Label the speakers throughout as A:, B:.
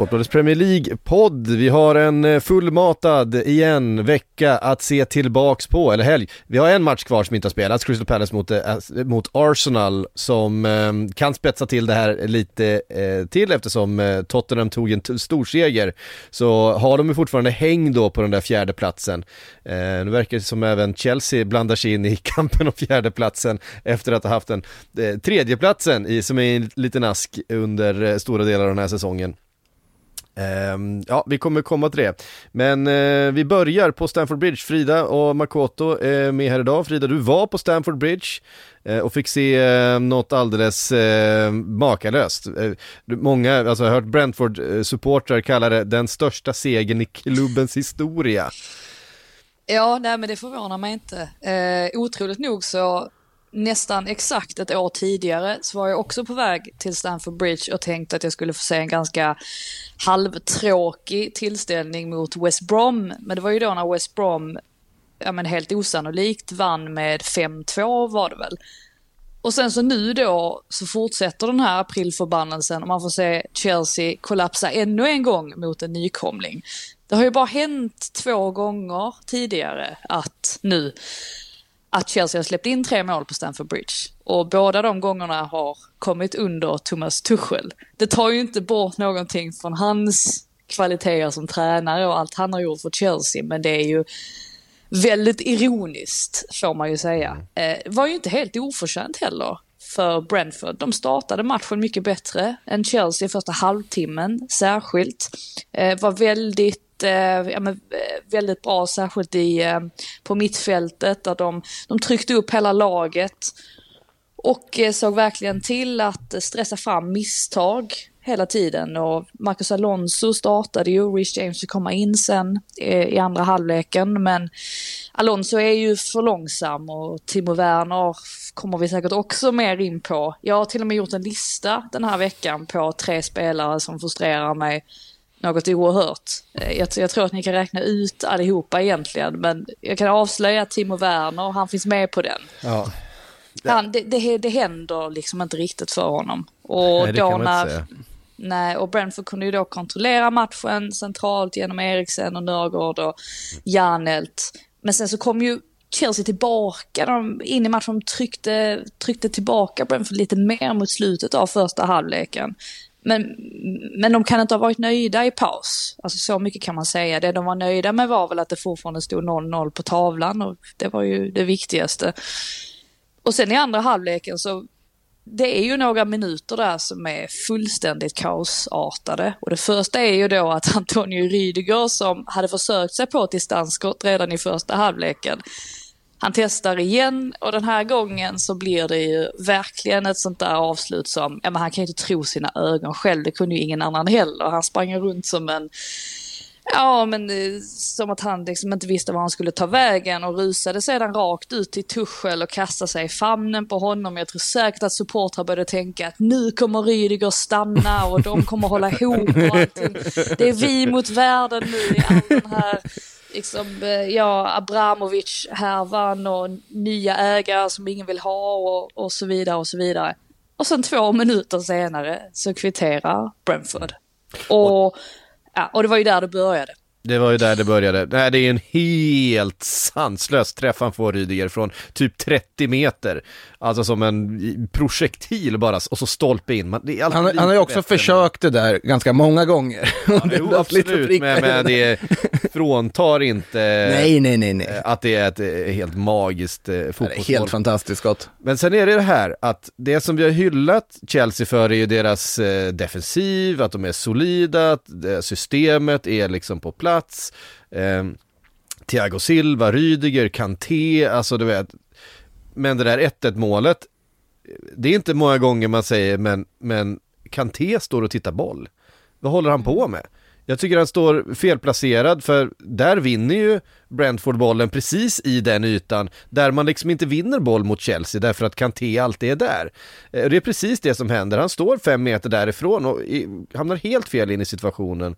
A: Sportbladets Premier League-podd. Vi har en eh, fullmatad igen vecka att se tillbaks på, eller helg. Vi har en match kvar som inte har spelats, Crystal Palace mot, eh, mot Arsenal som eh, kan spetsa till det här lite eh, till eftersom eh, Tottenham tog en storseger. Så har de ju fortfarande häng då på den där fjärde platsen. Eh, nu verkar det som även Chelsea blandar sig in i kampen om fjärdeplatsen efter att ha haft den eh, tredjeplatsen i, som är en liten ask under eh, stora delar av den här säsongen. Ehm, ja, vi kommer komma till det. Men eh, vi börjar på Stamford Bridge. Frida och Makoto är med här idag. Frida, du var på Stamford Bridge eh, och fick se eh, något alldeles eh, makalöst. Eh, många, alltså jag har hört Brentford-supportrar eh, kalla det den största segern i klubbens historia.
B: Ja, nej men det förvånar mig inte. Eh, otroligt nog så nästan exakt ett år tidigare så var jag också på väg till Stamford Bridge och tänkte att jag skulle få se en ganska halvtråkig tillställning mot West Brom. Men det var ju då när West Brom, ja men helt osannolikt, vann med 5-2 var det väl. Och sen så nu då så fortsätter den här aprilförbannelsen och man får se Chelsea kollapsa ännu en gång mot en nykomling. Det har ju bara hänt två gånger tidigare att nu att Chelsea har släppt in tre mål på Stamford Bridge. Och båda de gångerna har kommit under Thomas Tuchel. Det tar ju inte bort någonting från hans kvaliteter som tränare och allt han har gjort för Chelsea, men det är ju väldigt ironiskt får man ju säga. Eh, var ju inte helt oförtjänt heller för Brentford. De startade matchen mycket bättre än Chelsea första halvtimmen särskilt. Eh, var väldigt, eh, ja, men, eh, väldigt bra särskilt i, eh, på mittfältet där de, de tryckte upp hela laget. Och eh, såg verkligen till att stressa fram misstag hela tiden och Marcus Alonso startade ju, Rich James fick komma in sen eh, i andra halvleken men Alonso är ju för långsam och Timo Werner kommer vi säkert också mer in på. Jag har till och med gjort en lista den här veckan på tre spelare som frustrerar mig något oerhört. Eh, Jag, jag tror att ni kan räkna ut allihopa egentligen men jag kan avslöja att Timo Werner, han finns med på den.
A: Ja,
B: Han, det, det, det händer liksom inte riktigt för honom. Och
A: Nej, det
B: då när. Nej, och Brentford kunde ju då kontrollera matchen centralt genom Eriksen och Nörgård och Janelt. Men sen så kom ju Chelsea tillbaka de, in i matchen. De tryckte, tryckte tillbaka Brentford lite mer mot slutet av första halvleken. Men, men de kan inte ha varit nöjda i paus. Alltså så mycket kan man säga. Det de var nöjda med var väl att det fortfarande stod 0-0 på tavlan och det var ju det viktigaste. Och sen i andra halvleken så det är ju några minuter där som är fullständigt kaosartade. Och det första är ju då att Antonio Rydiger som hade försökt sig på ett distansskott redan i första halvleken. Han testar igen och den här gången så blir det ju verkligen ett sånt där avslut som, ja men han kan ju inte tro sina ögon själv, det kunde ju ingen annan heller. Han sprang runt som en Ja, men eh, som att han liksom inte visste var han skulle ta vägen och rusade sedan rakt ut till Tuchel och kastade sig i famnen på honom. Jag tror säkert att supportrar började tänka att nu kommer Rydiger stanna och de kommer hålla ihop och allting. Det är vi mot världen nu i all den här liksom, eh, ja, Abramovic-härvan och nya ägare som ingen vill ha och, och så vidare och så vidare. Och sen två minuter senare så kvitterar Brentford. Och, ja, och det var ju där det började.
A: Det var ju där det började. Nej, det är en helt sanslös träff han får Rydiger från typ 30 meter. Alltså som en projektil bara, och så stolpe in. Man,
C: Han, han har ju också försökt det där ganska många gånger.
A: Ja, jo, absolut, men, men det fråntar inte
C: nej, nej, nej, nej.
A: Eh, att det är ett eh, helt magiskt fotbollsmål.
C: Det är helt fantastiskt skott.
A: Men sen är det det här att det som vi har hyllat Chelsea för är ju deras defensiv, att de är solida, att systemet är liksom på plats. Eh, Thiago Silva, Rydiger, Kanté, alltså du vet. Men det där 1-1 målet, det är inte många gånger man säger men, men Kanté står och tittar boll. Vad håller han på med? Jag tycker han står felplacerad för där vinner ju Brentford bollen precis i den ytan där man liksom inte vinner boll mot Chelsea därför att Kanté alltid är där. Eh, det är precis det som händer, han står fem meter därifrån och hamnar helt fel in i situationen.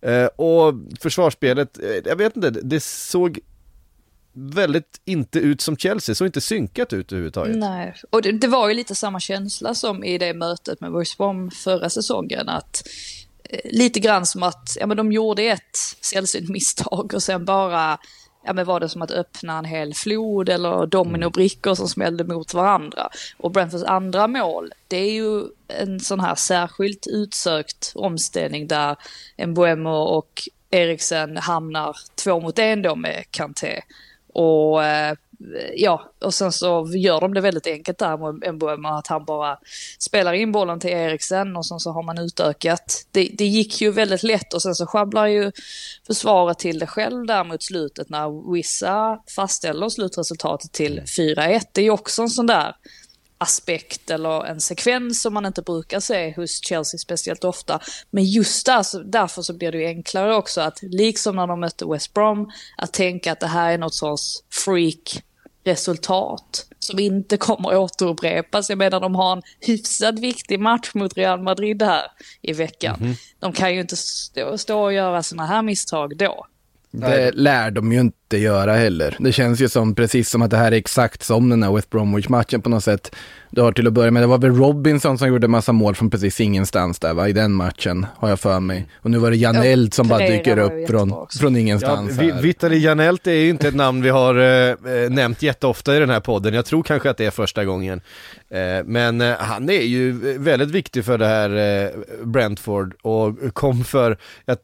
A: Eh, och försvarsspelet, eh, jag vet inte, det såg väldigt inte ut som Chelsea, såg inte synkat ut överhuvudtaget.
B: Nej, och det, det, var ju lite samma känsla som i det mötet med West Brom förra säsongen. Att, lite grann som att ja, men de gjorde ett sällsynt misstag och sen bara ja men var det som att öppna en hel flod eller dominobrickor som smällde mot varandra. Och Brentfords andra mål, det är ju en sån här särskilt utsökt omställning där Mbuemo och Eriksen hamnar två mot en då med Kanté. Och eh, ja, och sen så gör de det väldigt enkelt där med Mbuemo, att han bara spelar in bollen till Eriksen och sen så har man utökat. Det, det gick ju väldigt lätt och sen så sjabblar ju försvaret till det själv där mot slutet när Wissa fastställer slutresultatet till 4-1. Det är ju också en sån där aspekt eller en sekvens som man inte brukar se hos Chelsea speciellt ofta. Men just där, därför så blir det ju enklare också att liksom när de mötte West Brom, att tänka att det här är något sorts freak resultat som inte kommer återupprepas. Jag menar de har en hyfsat viktig match mot Real Madrid här i veckan. Mm -hmm. De kan ju inte stå, stå och göra sådana här misstag då.
C: Det lär de ju inte göra heller. Det känns ju som precis som att det här är exakt som den här West Bromwich-matchen på något sätt. Du har till att börja med, det var väl Robinson som gjorde massa mål från precis ingenstans där va, i den matchen, har jag för mig. Och nu var det Janelt som bara dyker upp från, från ingenstans.
A: Ja, Vitali Janelt är ju inte ett namn vi har eh, nämnt jätteofta i den här podden. Jag tror kanske att det är första gången. Eh, men eh, han är ju väldigt viktig för det här eh, Brentford och kom för, jag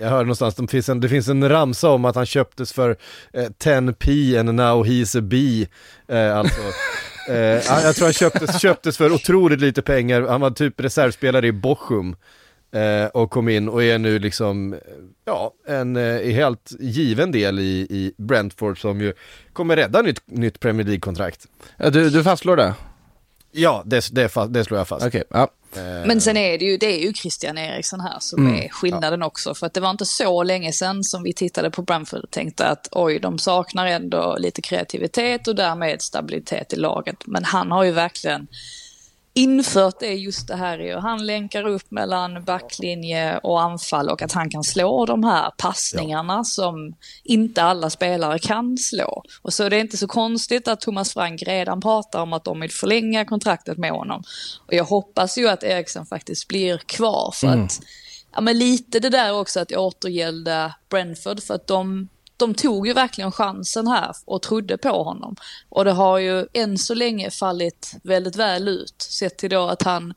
A: jag hörde någonstans, det finns, en, det finns en ramsa om att han köptes för eh, 10p and now he's a bee. Eh, alltså, eh, jag tror han köptes, köptes för otroligt lite pengar, han var typ reservspelare i Bochum. Eh, och kom in och är nu liksom, ja, en eh, helt given del i, i Brentford som ju kommer rädda nytt, nytt Premier League-kontrakt.
C: Ja, du, du fastslår det?
A: Ja, det, det, det slår jag fast.
C: Okay, ja.
B: Eh. Men sen är det ju, det är ju Christian Eriksson här som mm. är skillnaden ja. också. För att det var inte så länge sedan som vi tittade på Bramford och tänkte att oj, de saknar ändå lite kreativitet och därmed stabilitet i laget. Men han har ju verkligen infört det just det här i han länkar upp mellan backlinje och anfall och att han kan slå de här passningarna ja. som inte alla spelare kan slå. Och så är det inte så konstigt att Thomas Frank redan pratar om att de vill förlänga kontraktet med honom. Och jag hoppas ju att Eriksson faktiskt blir kvar för mm. att Ja men lite det där också att återgälda Brentford för att de de tog ju verkligen chansen här och trodde på honom. Och det har ju än så länge fallit väldigt väl ut, sett till då att han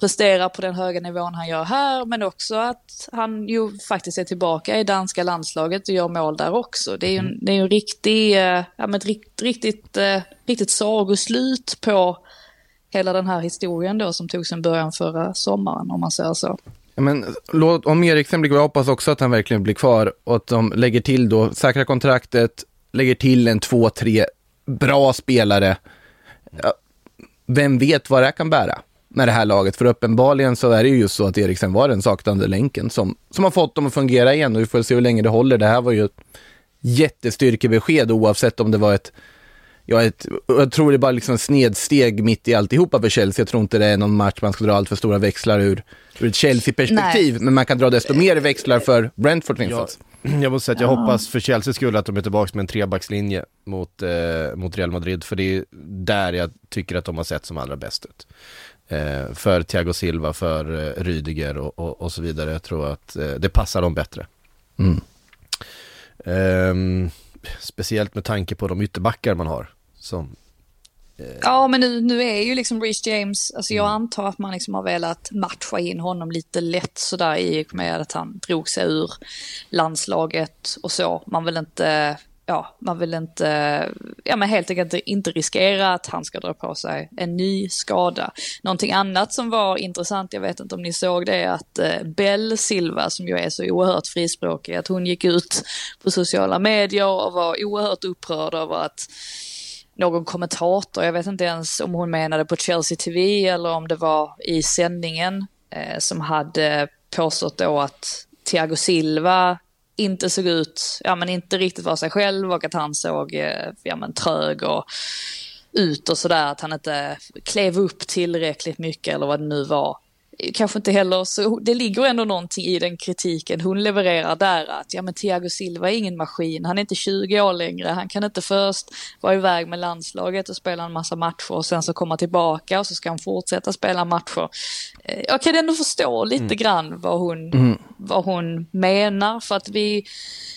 B: presterar på den höga nivån han gör här, men också att han ju faktiskt är tillbaka i danska landslaget och gör mål där också. Det är ju en, det är en riktig, eh, ja, men ett riktigt, riktigt, eh, riktigt sagoslut på hela den här historien då som tog sin början förra sommaren, om man säger så.
C: Men låt, om Eriksen blir kvar, jag hoppas också att han verkligen blir kvar och att de lägger till då, säkra kontraktet, lägger till en två, tre bra spelare. Vem vet vad det kan bära med det här laget? För uppenbarligen så är det ju just så att Eriksen var den saknade länken som, som har fått dem att fungera igen och vi får se hur länge det håller. Det här var ju ett jättestyrkebesked oavsett om det var ett jag, ett, jag tror det är bara liksom snedsteg mitt i alltihopa för Chelsea. Jag tror inte det är någon match man ska dra allt för stora växlar ur, ur ett Chelsea-perspektiv. Men man kan dra desto mer växlar för Brentford
A: jag, jag måste säga att jag ja. hoppas för Chelsea skull att de är tillbaka med en trebackslinje mot, eh, mot Real Madrid. För det är där jag tycker att de har sett som allra bäst ut. Eh, för Thiago Silva, för eh, Rydiger och, och, och, så vidare. Jag tror att eh, det passar dem bättre.
C: Mm.
A: Ehm, speciellt med tanke på de ytterbackar man har. Som,
B: Ja, men nu, nu är ju liksom Reece James, alltså jag antar att man liksom har velat matcha in honom lite lätt sådär i och med att han drog sig ur landslaget och så. Man vill inte, ja, man vill inte, ja men helt enkelt inte riskera att han ska dra på sig en ny skada. Någonting annat som var intressant, jag vet inte om ni såg det, att eh, Bell Silva som ju är så oerhört frispråkig, att hon gick ut på sociala medier och var oerhört upprörd över att någon kommentator, jag vet inte ens om hon menade på Chelsea TV eller om det var i sändningen, eh, som hade påstått då att Thiago Silva inte såg ut, ja men inte riktigt var sig själv och att han såg, eh, ja men trög och ut och sådär, att han inte klev upp tillräckligt mycket eller vad det nu var kanske inte heller så, det ligger ändå någonting i den kritiken hon levererar där att ja men Thiago Silva är ingen maskin, han är inte 20 år längre, han kan inte först vara iväg med landslaget och spela en massa matcher och sen så komma tillbaka och så ska han fortsätta spela matcher. Eh, jag kan ändå förstå lite mm. grann vad hon, mm. vad hon menar för att vi,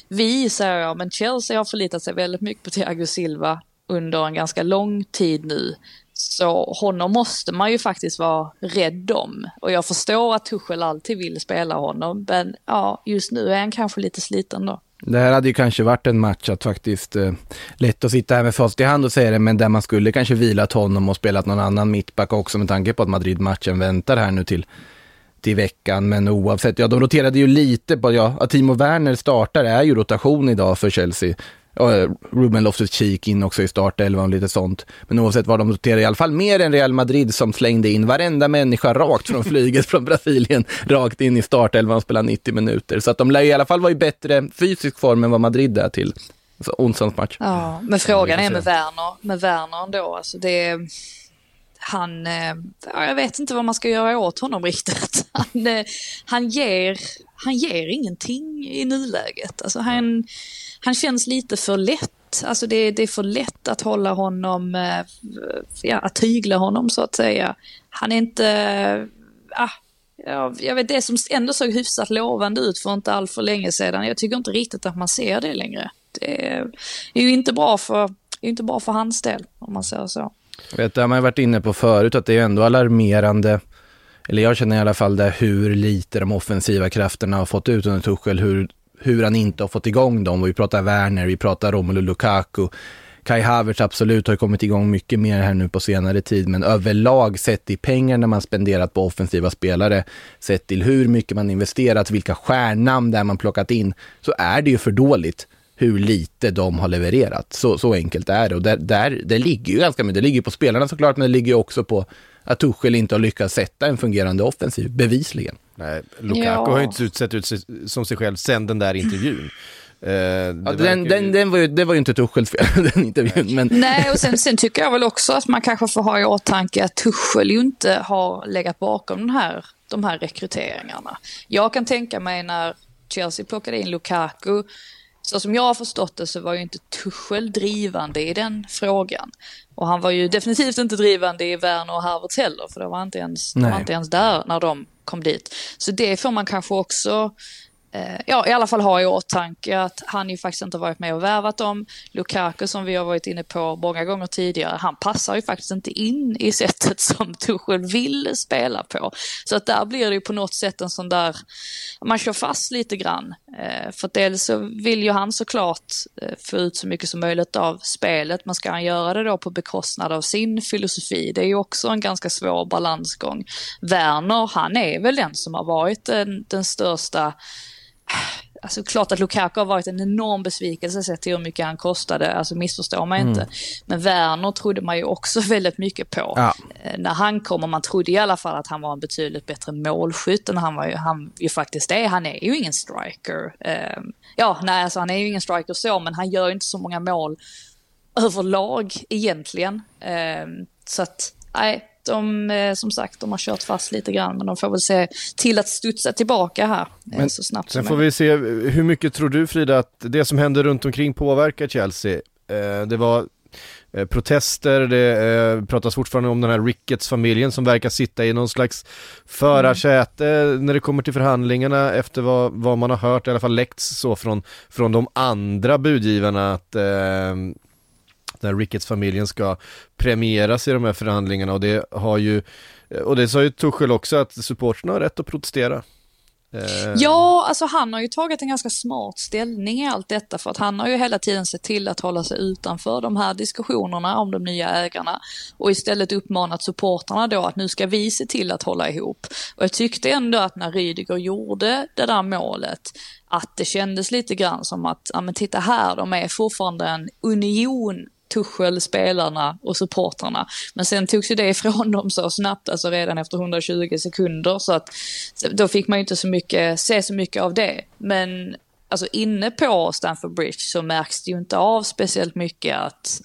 B: vi säger jag, men Chelsea har förlitat sig väldigt mycket på Thiago Silva under en ganska lång tid nu. Så honom måste man ju faktiskt vara rädd om. Och jag förstår att Tuchel alltid vill spela honom, men ja, just nu är han kanske lite sliten då.
C: Det här hade ju kanske varit en match att faktiskt, eh, lätt att sitta här med fast i hand och säga det, men där man skulle kanske vilat honom och spelat någon annan mittback också med tanke på att Madrid-matchen väntar här nu till, till veckan. Men oavsett, ja de roterade ju lite på, ja, att Timo Werner startar är ju rotation idag för Chelsea. Ruben Loftus-Cheek in också i startelvan och lite sånt. Men oavsett vad de noterar, i alla fall mer än Real Madrid som slängde in varenda människa rakt från flyget från Brasilien, rakt in i startelvan och spelade 90 minuter. Så att de lär i alla fall vara i bättre fysisk form än vad Madrid är till alltså, onsdagens match.
B: Ja, men frågan är med Werner, med Werner ändå, alltså det han, eh, ja, jag vet inte vad man ska göra åt honom riktigt. Han, eh, han, ger, han ger ingenting i nuläget. Alltså han, han känns lite för lätt. Alltså det, det är för lätt att hålla honom, eh, ja, att tygla honom så att säga. Han är inte, eh, ah, jag vet det som ändå såg hyfsat lovande ut för inte all för länge sedan. Jag tycker inte riktigt att man ser det längre. Det är ju inte bra för, inte bra för hans del om man säger så.
C: Jag vet, det har man varit inne på förut att det är ändå alarmerande eller jag känner i alla fall det, hur lite de offensiva krafterna har fått ut under Tuchel, hur hur han inte har fått igång dem. Och vi pratar Werner, vi pratar Romelu Lukaku. Kai Havertz absolut har kommit igång mycket mer här nu på senare tid, men överlag sett i pengar när man spenderat på offensiva spelare, sett till hur mycket man investerat, vilka stjärnnamn där man plockat in, så är det ju för dåligt hur lite de har levererat. Så, så enkelt är det. Och där, där, det ligger ju ganska mycket, det ligger på spelarna såklart, men det ligger också på att Tuchel inte har lyckats sätta en fungerande offensiv, bevisligen.
A: Nej, Lukaku ja. har ju inte sett ut som sig själv sen den där intervjun.
C: Uh, ja, den, den, den var ju, det var ju inte Tuchels fel, den intervjun. Men...
B: Nej, och sen, sen, tycker jag väl också att man kanske får ha i åtanke att Tuchel ju inte har legat bakom den här, de här rekryteringarna. Jag kan tänka mig när Chelsea plockade in Lukaku, så som jag har förstått det så var ju inte Tuchel drivande i den frågan. Och han var ju definitivt inte drivande i Werner och Harvards heller, för det var inte ens, var inte ens där när de kom dit. Så det får man kanske också Eh, ja, i alla fall ha i åtanke att han ju faktiskt inte varit med och värvat dem. Lukaku som vi har varit inne på många gånger tidigare, han passar ju faktiskt inte in i sättet som Tuchel vill spela på. Så att där blir det ju på något sätt en sån där, man kör fast lite grann. Eh, för dels så vill ju han såklart eh, få ut så mycket som möjligt av spelet, men ska han göra det då på bekostnad av sin filosofi? Det är ju också en ganska svår balansgång. Werner, han är väl den som har varit den, den största Alltså klart att Lukaku har varit en enorm besvikelse sett till hur mycket han kostade, alltså missförstå mig mm. inte. Men Werner trodde man ju också väldigt mycket på. Ja. Eh, när han kom och man trodde i alla fall att han var en betydligt bättre målskytt än han, var ju, han ju faktiskt är. Han är ju ingen striker. Eh, ja, nej alltså han är ju ingen striker så, men han gör ju inte så många mål överlag egentligen. Eh, så att, nej, de, eh, som sagt, de har kört fast lite grann, men de får väl se till att studsa tillbaka här eh, men så snabbt
A: Sen får vi se, hur mycket tror du Frida att det som händer runt omkring påverkar Chelsea? Eh, det var eh, protester, det eh, pratas fortfarande om den här Ricketts-familjen som verkar sitta i någon slags förarsäte mm. när det kommer till förhandlingarna efter vad, vad man har hört, i alla fall läckts så från, från de andra budgivarna att eh, när Ricketts-familjen ska premieras i de här förhandlingarna och det har ju, och det sa ju Tuchel också att supporterna har rätt att protestera.
B: Eh. Ja, alltså han har ju tagit en ganska smart ställning i allt detta för att han har ju hela tiden sett till att hålla sig utanför de här diskussionerna om de nya ägarna och istället uppmanat supportrarna då att nu ska vi se till att hålla ihop. Och jag tyckte ändå att när Rydiger gjorde det där målet att det kändes lite grann som att, ja men titta här, de är fortfarande en union Tuchel, spelarna och supportrarna. Men sen togs ju det ifrån dem så snabbt, alltså redan efter 120 sekunder. Så att då fick man ju inte så mycket, se så mycket av det. Men alltså inne på Stamford Bridge så märks det ju inte av speciellt mycket att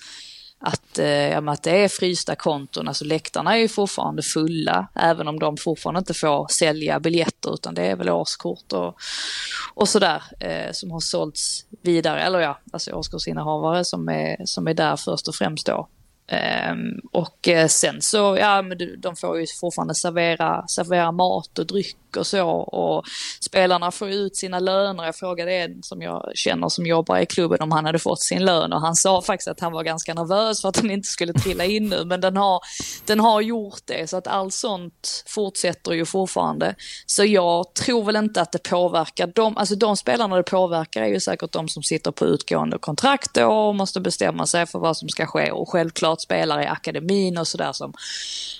B: att, eh, att det är frysta konton, alltså läktarna är ju fortfarande fulla, även om de fortfarande inte får sälja biljetter, utan det är väl årskort och, och sådär eh, som har sålts vidare, eller ja, alltså årskortsinnehavare som är, som är där först och främst då. Um, och eh, sen så, ja men de får ju fortfarande servera, servera mat och dryck och så och spelarna får ut sina löner. Jag frågade en som jag känner som jobbar i klubben om han hade fått sin lön och han sa faktiskt att han var ganska nervös för att den inte skulle trilla in nu men den har, den har gjort det så att allt sånt fortsätter ju fortfarande. Så jag tror väl inte att det påverkar dem, alltså de spelarna det påverkar är ju säkert de som sitter på utgående kontrakt och måste bestämma sig för vad som ska ske och självklart spelare i akademin och sådär som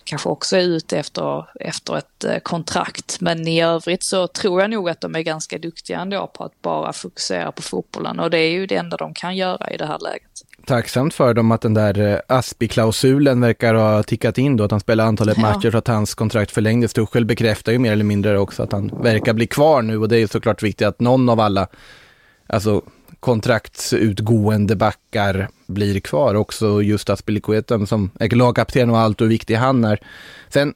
B: kanske också är ute efter, efter ett eh, kontrakt. Men i övrigt så tror jag nog att de är ganska duktiga ändå på att bara fokusera på fotbollen och det är ju det enda de kan göra i det här läget.
C: Tacksamt för dem att den där eh, Aspi-klausulen verkar ha tickat in då, att han spelar antalet ja. matcher så att hans kontrakt förlängdes. Tuchel bekräftar ju mer eller mindre också att han verkar bli kvar nu och det är såklart viktigt att någon av alla, alltså kontraktsutgående backar blir kvar. Också just Aspelikueten som är lagkapten och allt hur viktig han är. Sen,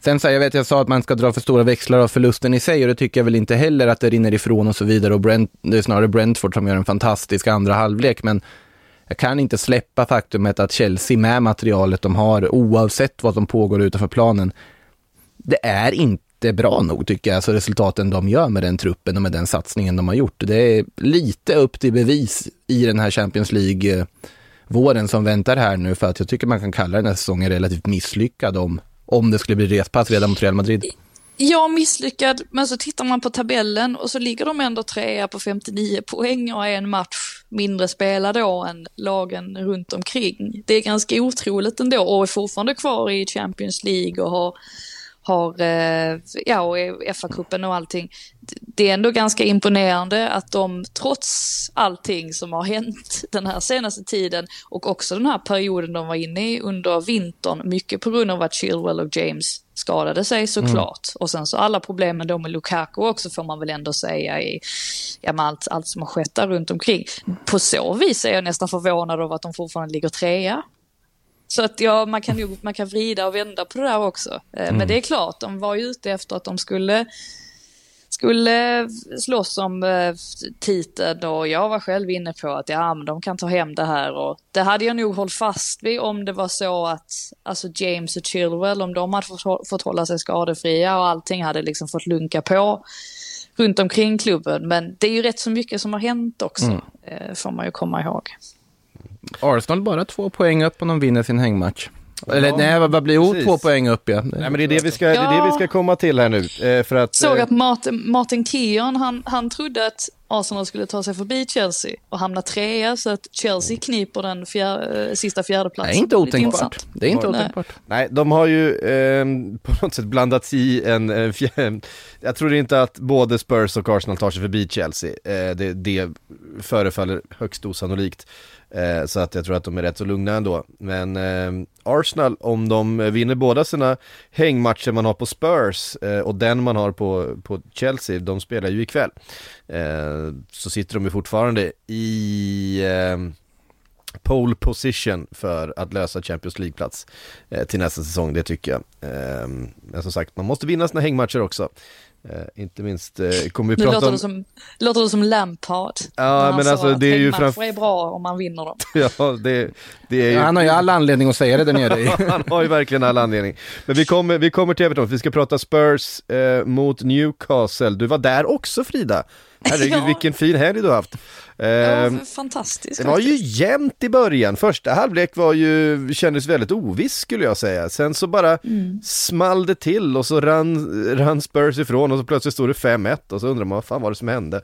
C: sen så jag vet jag sa att man ska dra för stora växlar av förlusten i sig och det tycker jag väl inte heller att det rinner ifrån och så vidare. Och Brent, det är snarare Brentford som gör en fantastisk andra halvlek. Men jag kan inte släppa faktumet att Chelsea med materialet de har, oavsett vad som pågår utanför planen, det är inte bra nog tycker jag, alltså resultaten de gör med den truppen och med den satsningen de har gjort. Det är lite upp till bevis i den här Champions League eh, våren som väntar här nu för att jag tycker man kan kalla den här säsongen relativt misslyckad om, om det skulle bli respass redan mot Real Madrid.
B: Ja, misslyckad, men så tittar man på tabellen och så ligger de ändå trea på 59 poäng och är en match mindre spelad då än lagen runt omkring. Det är ganska otroligt ändå och är fortfarande kvar i Champions League och har har, eh, ja och FA-cupen och allting. Det är ändå ganska imponerande att de trots allting som har hänt den här senaste tiden och också den här perioden de var inne i under vintern, mycket på grund av att Chilwell och James skadade sig såklart. Mm. Och sen så alla problemen då med Lukaku också får man väl ändå säga i ja, med allt, allt som har skett där runt omkring. På så vis är jag nästan förvånad över att de fortfarande ligger trea. Så att ja, man kan, ju, man kan vrida och vända på det där också. Mm. Men det är klart, de var ju ute efter att de skulle skulle slåss om eh, titeln och jag var själv inne på att ja, men de kan ta hem det här och det hade jag nog hållit fast vid om det var så att alltså James och Chilwell, om de hade fått, fått hålla sig skadefria och allting hade liksom fått lunka på runt omkring klubben. Men det är ju rätt så mycket som har hänt också, mm. eh, får man ju komma ihåg.
C: Arsenal bara två poäng upp om de vinner sin hängmatch. Eller ja, nej, vad blir oh, två poäng upp ja.
A: Nej men det är det vi ska, det är det vi ska komma till här nu. Eh, för att,
B: Såg eh, att Martin, Martin Keon, han, han trodde att Arsenal skulle ta sig förbi Chelsea och hamna trea så att Chelsea kniper den fjär, eh, sista fjärdeplatsen.
C: Det är inte otänkbart. Det är inte otänkbart.
A: Nej, de har ju eh, på något sätt blandats i en, en fjär, jag tror inte att både Spurs och Arsenal tar sig förbi Chelsea. Eh, det, det förefaller högst osannolikt. Eh, så att jag tror att de är rätt så lugna ändå. Men eh, Arsenal, om de vinner båda sina hängmatcher man har på Spurs eh, och den man har på, på Chelsea, de spelar ju ikväll. Eh, så sitter de ju fortfarande i eh, pole position för att lösa Champions League-plats eh, till nästa säsong, det tycker jag. Eh, men som sagt, man måste vinna sina hängmatcher också. Eh, inte minst eh, kommer vi
B: Nu
A: prata
B: låter
A: om...
B: det som, låter det som Lampard.
A: Ja, men alltså, det är ju framför-
B: är bra om man vinner dem.
A: Ja, det, det är ju...
C: Han har ju all anledning att säga det där nere.
A: Han har ju verkligen all anledning. Men vi kommer, vi kommer till Everton, vi ska prata Spurs eh, mot Newcastle. Du var där också Frida. Herregud
B: Ja.
A: vilken fin helg du har haft.
B: Ja,
A: Eh,
B: fantastiskt
A: det var ju jämnt i början, första halvlek var ju, kändes väldigt oviss skulle jag säga. Sen så bara
B: Mm.
A: small det till och så rann, rann Spurs ifrån och så plötsligt stod det 5-1 och så undrar man vad fan var det som hände.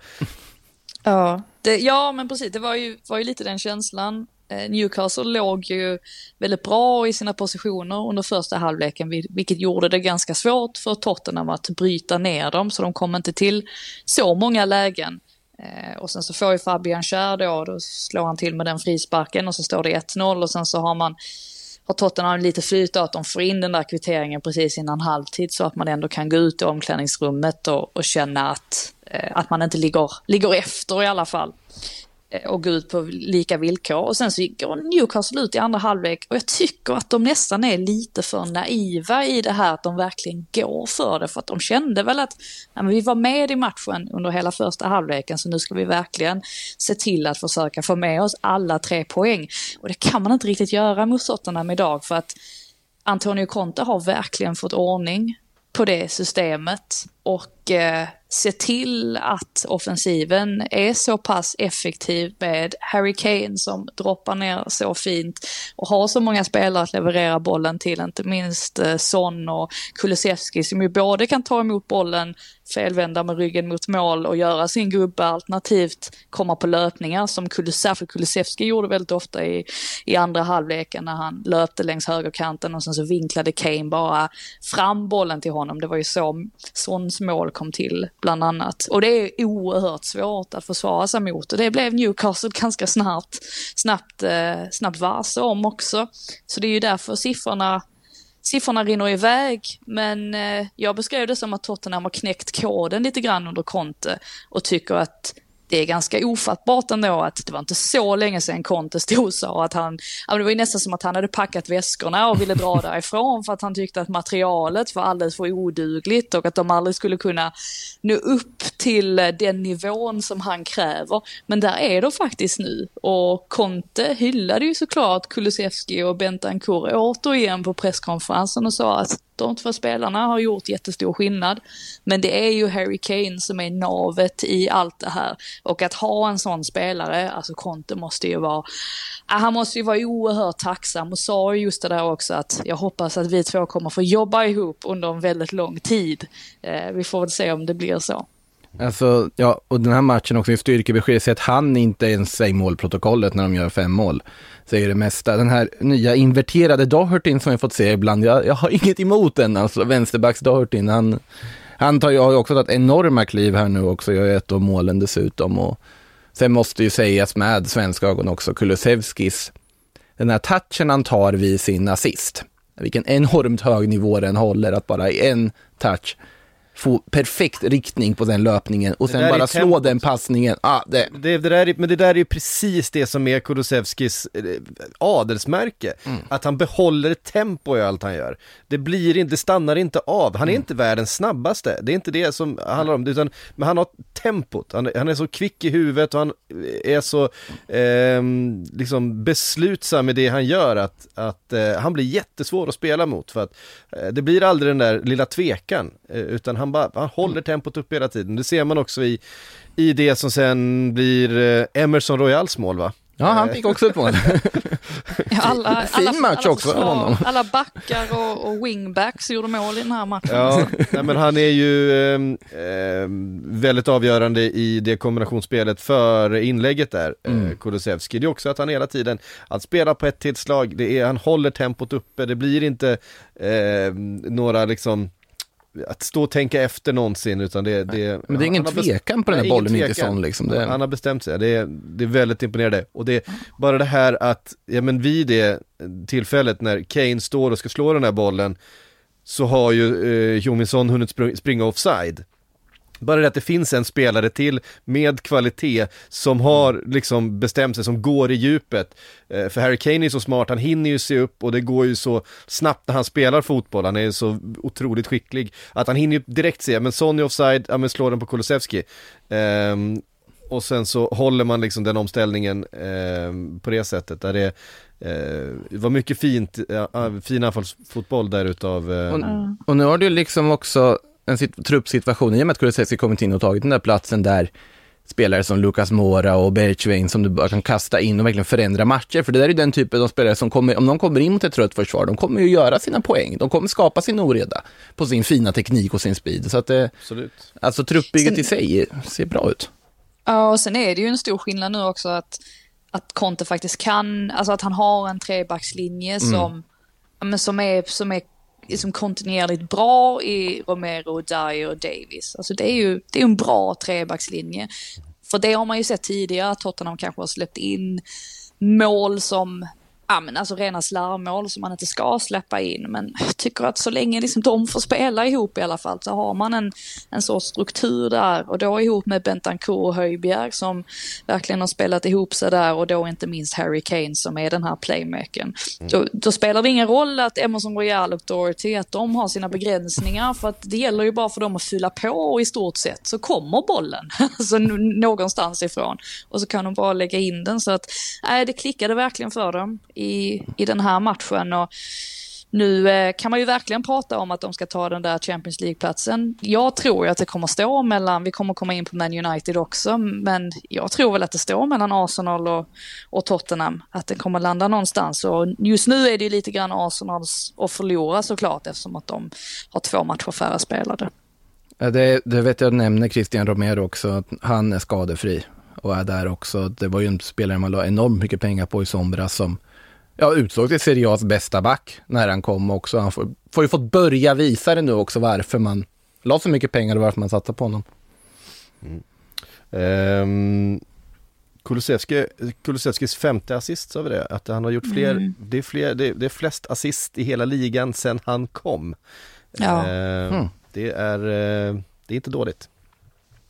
B: Ja, det, ja men precis. Det var ju, var ju lite den känslan. Eh, Newcastle låg ju väldigt bra i sina positioner under första halvleken, vilket gjorde det ganska svårt för Tottenham att bryta ner dem, så de kom inte till så många lägen. Eh, och sen så får ju Fabian Schär då, då slår han till med den frisparken och så står det 1-0 och sen så har man har Tottenham lite flyt att de får in den där kvitteringen precis innan halvtid så att man ändå kan gå ut i omklädningsrummet och, och känna att, eh, att man inte ligger, ligger efter i alla fall. Eh, och gå ut på lika villkor. Och sen så går Newcastle ut i andra halvlek och jag tycker att de nästan är lite för naiva i det här att de verkligen går för det. För att de kände väl att ja, men vi var med i matchen under hela första halvleken så nu ska vi verkligen se till att försöka få med oss alla tre poäng. Och det kan man inte riktigt göra mot Tottenham idag för att Antonio Conte har verkligen fått ordning på det systemet och eh, se till att offensiven är så pass effektiv med Harry Kane som droppar ner så fint och har så många spelare att leverera bollen till, inte minst eh, Son och Kulusevski som ju både kan ta emot bollen, felvända med ryggen mot mål och göra sin gubbe alternativt komma på löpningar som särskilt Kulusevski gjorde väldigt ofta i, i andra halvleken när han löpte längs högerkanten och sen så vinklade Kane bara fram bollen till honom. Det var ju så Sons mål kom till bland annat. Och det är oerhört svårt att försvara sig mot och det blev Newcastle ganska snabbt, snabbt, eh, snabbt varse om också. Så det är ju därför siffrorna Siffrorna rinner iväg, men eh, jag beskrev det som att Tottenham har knäckt koden lite grann under Conte och tycker att det är ganska ofattbart ändå att det var inte så länge sedan Conte stod och sa att han, det var ju nästan som att han hade packat väskorna och ville dra därifrån för att han tyckte att materialet var alldeles för odugligt och att de aldrig skulle kunna nå upp till den nivån som han kräver. Men där är de faktiskt nu och Conte hyllade ju såklart Kulusevski och Bentancur återigen på presskonferensen och sa att de två spelarna har gjort jättestor skillnad. Men det är ju Harry Kane som är navet i allt det här. Och att ha en sån spelare, alltså Conte måste ju vara, ah, han måste ju vara oerhört tacksam och sa ju just det där också att jag hoppas att vi två kommer få jobba ihop under en väldigt lång tid. Eh, vi får väl se om det blir så.
C: Alltså, ja, och den här matchen också, i styrkebesked, så att han inte ens säger målprotokollet när de gör fem mål. Säger det mesta. Den här nya inverterade Dohertin som jag fått se ibland, jag, jag har inget emot den, alltså vänsterbacks Dohertin. Han, han tar ju har ju också tagit enorma kliv här nu också, gör ju ett av målen dessutom. Och sen måste ju sägas med svenska ögon också, Kulusevskis, den här touchen han tar vid sin assist. Vilken enormt hög nivå den håller, att bara i en touch få perfekt riktning på den löpningen och sen bara slå
A: tempot.
C: den passningen. Ah, det,
A: Det, det där är, men det där är ju precis det som är Kulusevskis eh, adelsmärke.
C: Mm.
A: Att han behåller tempo i allt han gör. Det blir inte, det stannar inte av. Han är
C: Mm.
A: inte världens snabbaste. Det är inte det som handlar om det, utan men han har tempot. Han, han är så kvick i huvudet och han är så ehm, liksom beslutsam med det han gör att, att eh, han blir jättesvår att spela mot. För att eh, det blir aldrig den där lilla tvekan, eh, utan han, bara, han håller tempot upp hela tiden. Det ser man också i, i det som sen blir eh, Emerson Royals mål va?
C: ja, han fick också ett mål.
B: Ja, Alla,
C: Fin
B: alla,
C: match
B: alla
C: också av
B: försvar-
C: honom.
B: Alla backar och, och wingbacks gjorde mål i den här matchen.
A: Ja, nej, men han är ju ehm, väldigt avgörande i det kombinationsspelet för inlägget där, mm. eh, Kulusevski. Det är också att han hela tiden, att spela på ett tillslag, det är, han håller tempot uppe, det blir inte ehm, några liksom att stå och tänka efter någonsin utan det, det
C: Men det är ingen tvekan på den här bollen, sån liksom. Det,
A: Han har bestämt sig, det är, det är väldigt imponerande. Och det är bara det här att, ja men vid det tillfället när Kane står och ska slå den här bollen så har ju eh, Jominsson hunnit spr- springa offside. Bara det att det finns en spelare till med kvalitet som har liksom bestämt sig, som går i djupet. Eh, för Harry Kane är så smart, han hinner ju se upp och det går ju så snabbt när han spelar fotboll, han är så otroligt skicklig. Att han hinner ju direkt se, men Sonny offside, ja men slår den på Kulusevski. Ehm, och sen så håller man liksom den omställningen eh, på det sättet där det eh, var mycket fint, eh, fin anfallsfotboll där utav eh,
C: Och, och nu har du liksom också en sit- truppsituation i och med att Kulusevski kommit in och tagit den där platsen där spelare som Lucas Mora och Bergvin som du bara kan kasta in och verkligen förändra matcher. För det där är ju den typen av spelare som kommer, om de kommer in mot ett trött försvar, de kommer ju göra sina poäng. De kommer skapa sin oreda på sin fina teknik och sin speed. Så att det,
A: Absolut.
C: alltså truppbygget
B: Sen-
C: i sig ser bra ut.
B: Ja, och sen är det ju en stor skillnad nu också att, att Conte faktiskt kan, alltså att han har en trebackslinje som, ja, men som är, som är liksom kontinuerligt bra i Romero, Dyer och Davis. Alltså det är ju det är en bra trebackslinje. För det har man ju sett tidigare, att Tottenham kanske har släppt in mål som, ja men alltså rena slarvmål som man inte ska släppa in. Men jag tycker att så länge liksom de får spela ihop i alla fall så har man en, en sorts struktur där och då ihop med Bentancourt och Höjbjerg som verkligen har spelat ihop sig där och då inte minst Harry Kane som är den här playmakern. Då, då spelar det ingen roll att Emerson Royal och Doherty att de har sina begränsningar för att det gäller ju bara för dem att fylla på och i stort sett så kommer bollen alltså någonstans ifrån och så kan de bara lägga in den så att nej, det klickade verkligen för dem i, i den här matchen och nu eh, kan man ju verkligen prata om att de ska ta den där Champions League-platsen. Jag tror ju att det kommer stå mellan, vi kommer komma in på Man United också, men jag tror väl att det står mellan Arsenal och, och Tottenham. Att det kommer landa någonstans. Och just nu är det ju lite grann Arsenals att förlora såklart eftersom att de har två matcher färre spelade.
C: Det, det vet jag nämner Christian Romero också, att han är skadefri och är där också. Det var ju en spelare man la enormt mycket pengar på i somras som ja, utsåg till Serie A's bästa back när han kom också. Han får, får ju fått börja visa det nu också varför man la så mycket pengar och varför man satsade på honom.
A: Um, Kulusevski, Kulusevskis femte assist, sa vi det? Att han har gjort fler,
B: Mm.
A: det, är fler det, det är flest assist i hela ligan sen han kom.
B: Ja.
A: Ehm,
C: Mm.
A: Det är, eh, det är inte dåligt.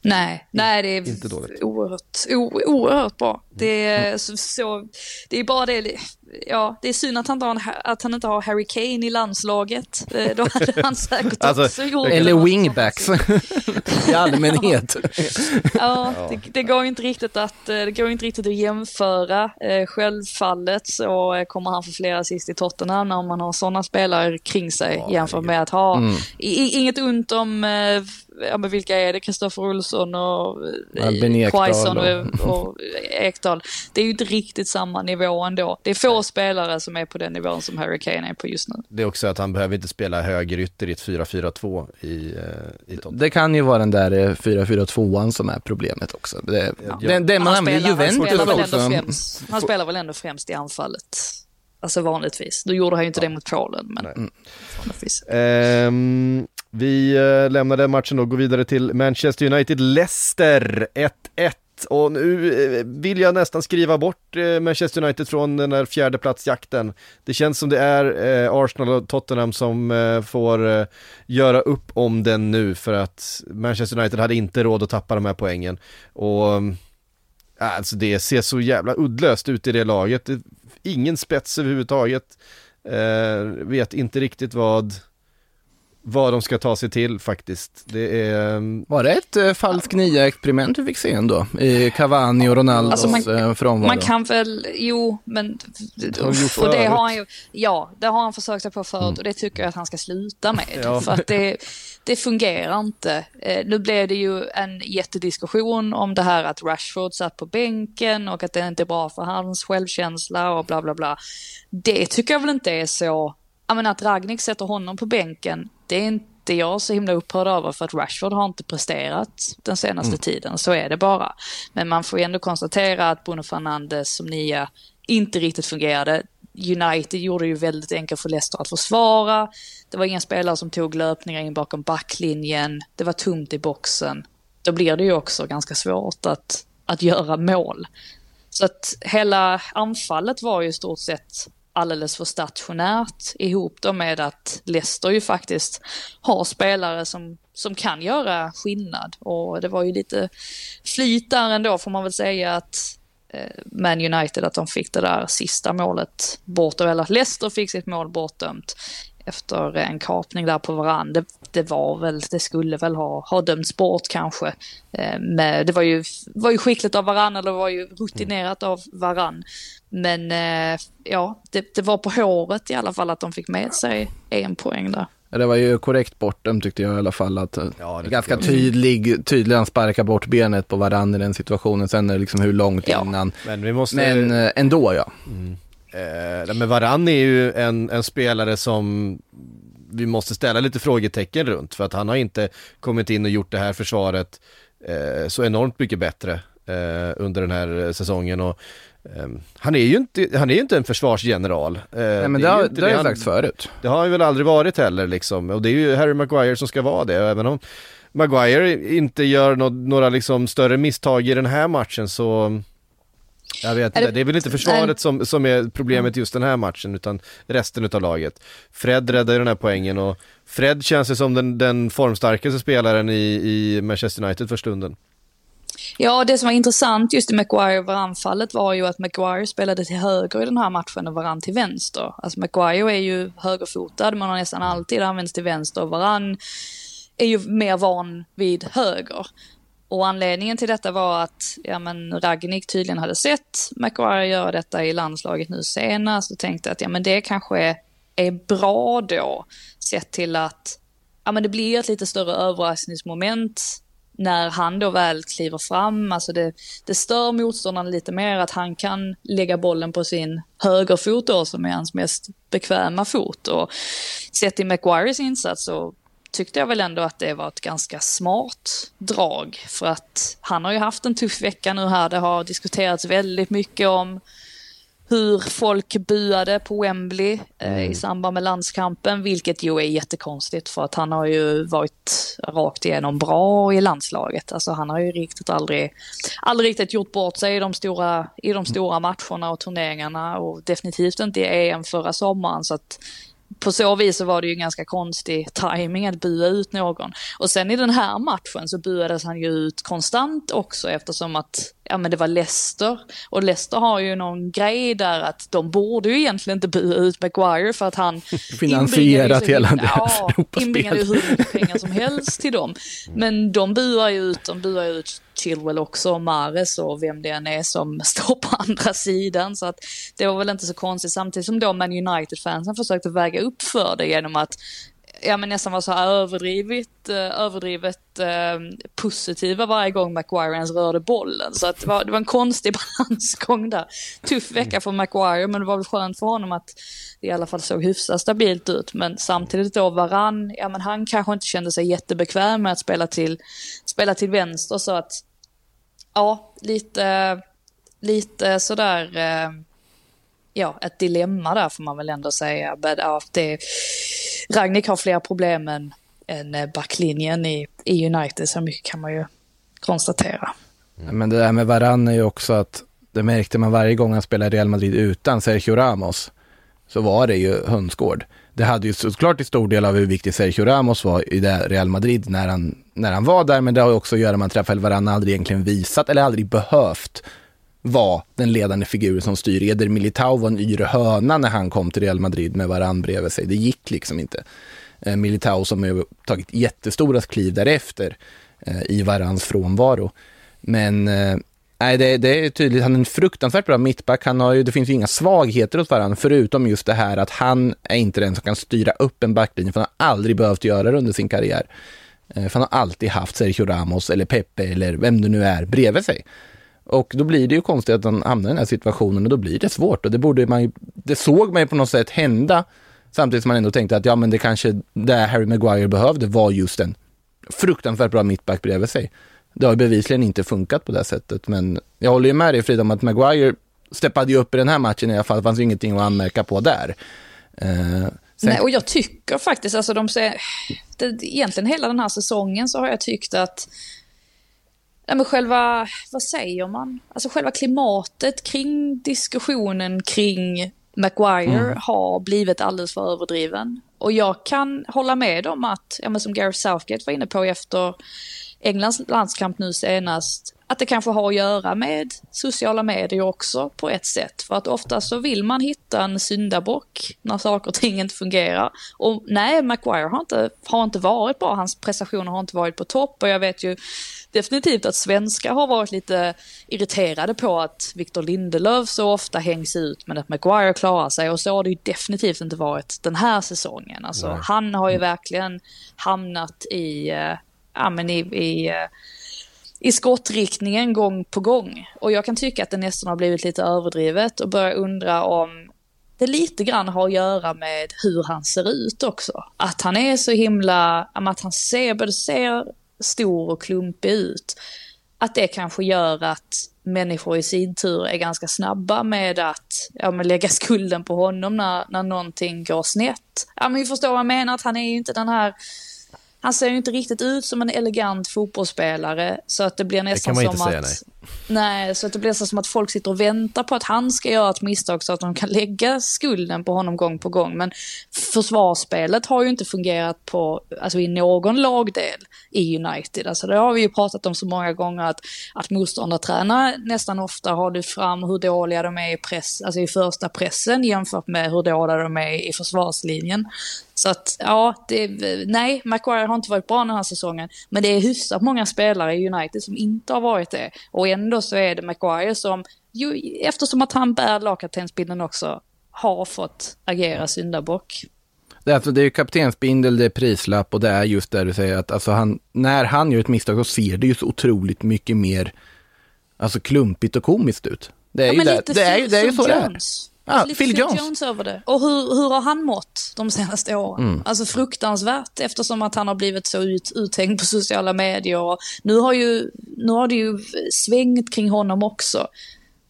B: Nej, nej det är
A: inte dåligt.
B: oerhört, o, oerhört bra. Det är, så, så, det är bara det, ja, det är synd att han, har, att han inte har Harry Kane i landslaget. Eh, Då hade han säkert
A: Alltså,
B: också gjort
C: Eller wingbacks i allmänhet.
B: Ja, det, det går inte riktigt att, eh, det går inte riktigt att jämföra. Eh, Självfallet så kommer han få flera assist i Tottenham när man har sådana spelare kring sig jämfört med att ha, i, i- inget ont om, ja men vilka är det, Kristoffer Olsson och eh, Quaison
C: och-
B: och, Ekdal. Det är ju inte riktigt samma nivå ändå. Det är få spelare som är på den nivån som Harry Kane är på just nu.
A: Det är också att han behöver inte spela högerytter i ett 4-4-2 i, eh, i Tottenham.
C: Det kan ju vara den där eh, 4-4-2an som är problemet också. Det, den, den man
B: han,
C: använder
B: spelar, han,
C: Juventus
B: spelar väl ändå
C: också.
B: främst, han spelar väl ändå främst i anfallet. Alltså vanligtvis. Då gjorde han ju inte det mot Polen, men vanligtvis.
A: Ehm, vi eh, lämnar den matchen och går vidare till Manchester United-Leicester 1-1. Och nu eh, vill jag nästan skriva bort eh, Manchester United från den här fjärdeplatsjakten. Det känns som det är Arsenal och Tottenham som får göra upp om den nu för att Manchester United hade inte råd att tappa de här poängen. Och alltså det ser så jävla uddlöst ut i det laget. Ingen spets överhuvudtaget. Vet inte riktigt vad vad de ska ta sig till faktiskt. Det är... mm,
C: Var det ett eh, falsk nia-experiment vi fick se ändå? I Cavani och Ronaldos
B: Alltså, man-
C: eh, frånvaro?
B: Man kan väl, jo, men...
A: gjort
B: Och det har han ju, ja, det har han försökt sig på förut och det tycker jag att han ska sluta med.
A: Ja.
B: För att det, det fungerar inte. Eh, nu blev det ju en jättediskussion om det här att Rashford satt på bänken och att det inte är bra för hans självkänsla och bla bla bla. Det tycker jag väl inte är så... Menar att Ragnik sätter honom på bänken, det är inte jag så himla upprörd över för att Rashford har inte presterat den senaste tiden, så är det bara. Men man får ju ändå konstatera att Bruno Fernandes som nia inte riktigt fungerade. United gjorde det ju väldigt enkelt för Leicester att försvara. Det var inga spelare som tog löpningar in bakom backlinjen. Det var tomt i boxen. Då blir det ju också ganska svårt att, att göra mål. Så att hela anfallet var ju i stort sett alldeles för stationärt ihop då med att Leicester ju faktiskt har spelare som, som kan göra skillnad. Och det var ju lite flyt där ändå får man väl säga att eh, Man United att de fick det där sista målet bortdömt, eller att Leicester fick sitt mål bortdömt efter en kapning där på varann. Det, det, var väl, det skulle väl ha, ha dömts bort kanske. Eh, med, det var ju, var ju skickligt av varann, eller det var ju rutinerat av varann. Men eh, ja, det, det, var på håret i alla fall att de fick med sig en poäng där.
C: Det var ju korrekt bortom tyckte jag i alla fall. Att ja, ganska tydlig, tydlig, han sparkar bort benet på varandra i den situationen. Sen är det liksom hur långt ja. innan. Men, vi måste... Men eh, ändå ja. Mm.
A: Eh, men Varann är ju en, en spelare som vi måste ställa lite frågetecken runt för att han har inte kommit in och gjort det här försvaret eh, så enormt mycket bättre eh, under den här säsongen och eh, han är ju inte, han är ju inte en försvarsgeneral. Eh,
C: Nej men det, det har, det har jag sagt förut.
A: Det har han väl aldrig varit heller liksom och det är ju Harry Maguire som ska vara det även om Maguire inte gör no några liksom större misstag i den här matchen så jag vet inte, det är väl inte försvaret som, som är problemet just den här matchen utan resten av laget. Fred räddar ju den här poängen och Fred känns ju som den, den formstarkaste spelaren i, i Manchester United för stunden.
B: Ja, det som var intressant just i Maguire och anfallet var ju att Maguire spelade till höger i den här matchen och Varann till vänster. Alltså Maguire är ju högerfotad, man har nästan alltid använts till vänster och Varann är ju mer van vid höger. Och anledningen till detta var att ja, men Ragnik tydligen hade sett Maguire göra detta i landslaget nu senast och tänkte att ja, men det kanske är bra då. Sett till att ja, men det blir ett lite större överraskningsmoment när han då väl kliver fram. Alltså det, det stör motståndaren lite mer att han kan lägga bollen på sin högerfot då som är hans mest bekväma fot. Och sett i McGuires insats så tyckte jag väl ändå att det var ett ganska smart drag. För att han har ju haft en tuff vecka nu här. Det har diskuterats väldigt mycket om hur folk buade på Wembley eh, mm. i samband med landskampen, vilket ju är jättekonstigt för att han har ju varit rakt igenom bra i landslaget. Alltså han har ju riktigt aldrig, aldrig riktigt gjort bort sig i de stora, i de stora matcherna och turneringarna och definitivt inte i EM förra sommaren så att på så vis så var det ju en ganska konstig timing att bua ut någon. Och sen i den här matchen så buades han ju ut konstant också eftersom att ja men det var Leicester. Och Leicester har ju någon grej där att de borde ju egentligen inte bua ut Maguire för att han
C: finansierat hela deras
B: ja, inbringade hur mycket pengar som helst till dem. Men de buar ju ut, de buar ut Chilwell också, och Mares och vem det än är som står på andra sidan. Så att det var väl inte så konstigt samtidigt som då Man United-fansen försökte väga upp för det genom att ja, men nästan var så här överdrivet, eh, överdrivet eh, positiva varje gång Maguire ens rörde bollen. Så att det, var, det var en konstig balansgång där. Tuff vecka för Maguire, men det var väl skönt för honom att det i alla fall såg hyfsat stabilt ut. Men samtidigt då Varann, ja men han kanske inte kände sig jättebekväm med att spela till, spela till vänster så att ja, lite, lite sådär eh, ja, ett dilemma där får man väl ändå säga. Men, ja, det, Ragnik har fler problem än, än eh, backlinjen i, i United, så mycket kan man ju konstatera.
C: Mm. Men det där med Varann är ju också att det märkte man varje gång han spelade Real Madrid utan Sergio Ramos så var det ju hönsgård. Det hade ju såklart till stor del av hur viktig Sergio Ramos var i det Real Madrid när han, när han var där, men det har ju också att göra med att Rafael Varane aldrig egentligen visat eller aldrig behövt vara den ledande figuren som styr. Eder Militao var en yr höna när han kom till Real Madrid med Varane bredvid sig. Det gick liksom inte. Eh, Militao som har tagit jättestora kliv därefter eh, i Varans frånvaro. Men eh, Nej, det, det, är tydligt. Han är en fruktansvärt bra mittback. Han har ju, det finns ju inga svagheter hos varandra, förutom just det här att han är inte den som kan styra upp en backlinje, för han har aldrig behövt göra det under sin karriär. Eh, för han har alltid haft Sergio Ramos eller Pepe eller vem det nu är bredvid sig. Och då blir det ju konstigt att han hamnar i den här situationen och då blir det svårt. Och det, borde man ju, det såg man ju på något sätt hända samtidigt som man ändå tänkte att ja, men det kanske det Harry Maguire behövde var just en fruktansvärt bra mittback bredvid sig. Det har bevisligen inte funkat på det sättet, men jag håller ju med dig Frida om att Maguire steppade ju upp i den här matchen i alla fall. Det fanns ju ingenting att anmärka på där.
B: Uh, sen... Nej, och jag tycker faktiskt, alltså de ser, det, egentligen hela den här säsongen så har jag tyckt att Nej, men själva, vad säger man? Alltså själva klimatet kring diskussionen kring Maguire
C: Mm.
B: har blivit alldeles för överdriven. Och jag kan hålla med om att, ja, men som Gareth Southgate var inne på efter Englands landskamp nu senast, att det kanske har att göra med sociala medier också på ett sätt. För att ofta så vill man hitta en syndabock när saker och ting inte fungerar. Och nej, Maguire har inte, har inte varit bra, hans prestationer har inte varit på topp och jag vet ju definitivt att svenskar har varit lite irriterade på att Victor Lindelöf så ofta hängs ut men att Maguire klarar sig och så har det ju definitivt inte varit den här säsongen. Alltså, han har ju verkligen hamnat i, eh, ja, men i, i, eh, i skottriktningen gång på gång. Och jag kan tycka att det nästan har blivit lite överdrivet och börja undra om det lite grann har att göra med hur han ser ut också. Att han är så himla, att han ser, både ser stor och klumpig ut. Att det kanske gör att människor i sin tur är ganska snabba med att ja, men lägga skulden på honom när, när någonting går snett. Ja, men vi förstår vad jag menar, att han är ju inte den här han ser ju inte riktigt ut som en elegant fotbollsspelare så att det blir nästan
A: inte
B: som
A: säga,
B: att...
A: nej.
B: Nej, så att det blir så som att folk sitter och väntar på att han ska göra ett misstag så att de kan lägga skulden på honom gång på gång. Men försvarsspelet har ju inte fungerat på, alltså i någon lagdel i United. Alltså det har vi ju pratat om så många gånger att, att motståndartränare nästan ofta har lyft fram hur dåliga de är i, press, alltså i första pressen jämfört med hur dåliga de är i försvarslinjen. Så att, ja, det, nej, Maguire har inte varit bra den här säsongen. Men det är hyfsat många spelare i United som inte har varit det. Och ändå så är det Maguire som, ju, eftersom att han bär lagkaptensbindeln också, har fått agera syndabock.
C: Det är, alltså, det är ju kaptensbindel, det är prislapp och det är just det du säger att alltså han, när han gör ett misstag så ser det ju så otroligt mycket mer alltså klumpigt och komiskt ut. Det är
B: Ja,
C: ju, det, det är, det är ju så det är. Ja,
B: Alltså
C: Phil
B: Phil
C: Jones.
B: Jones. över det. Och hur, hur har han mått de senaste åren?
C: Mm.
B: Alltså fruktansvärt eftersom att han har blivit så ut, uthängd på sociala medier. Och nu, har ju, nu har det ju svängt kring honom också.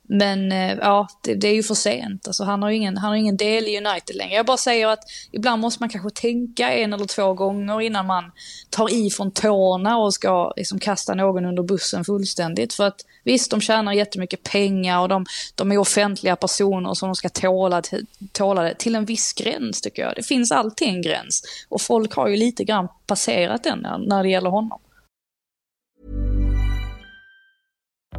B: Men eh, ja, det, det är ju för sent. Alltså, han, har ju ingen, han har ingen del i United längre. Jag bara säger att ibland måste man kanske tänka en eller två gånger innan man tar i från tårna och ska liksom, kasta någon under bussen fullständigt. För att visst, de tjänar jättemycket pengar och de, de är offentliga personer som de ska tåla, till- tåla det till en viss gräns tycker jag. Det finns alltid en gräns. Och folk har ju lite grann passerat den när, när det gäller honom.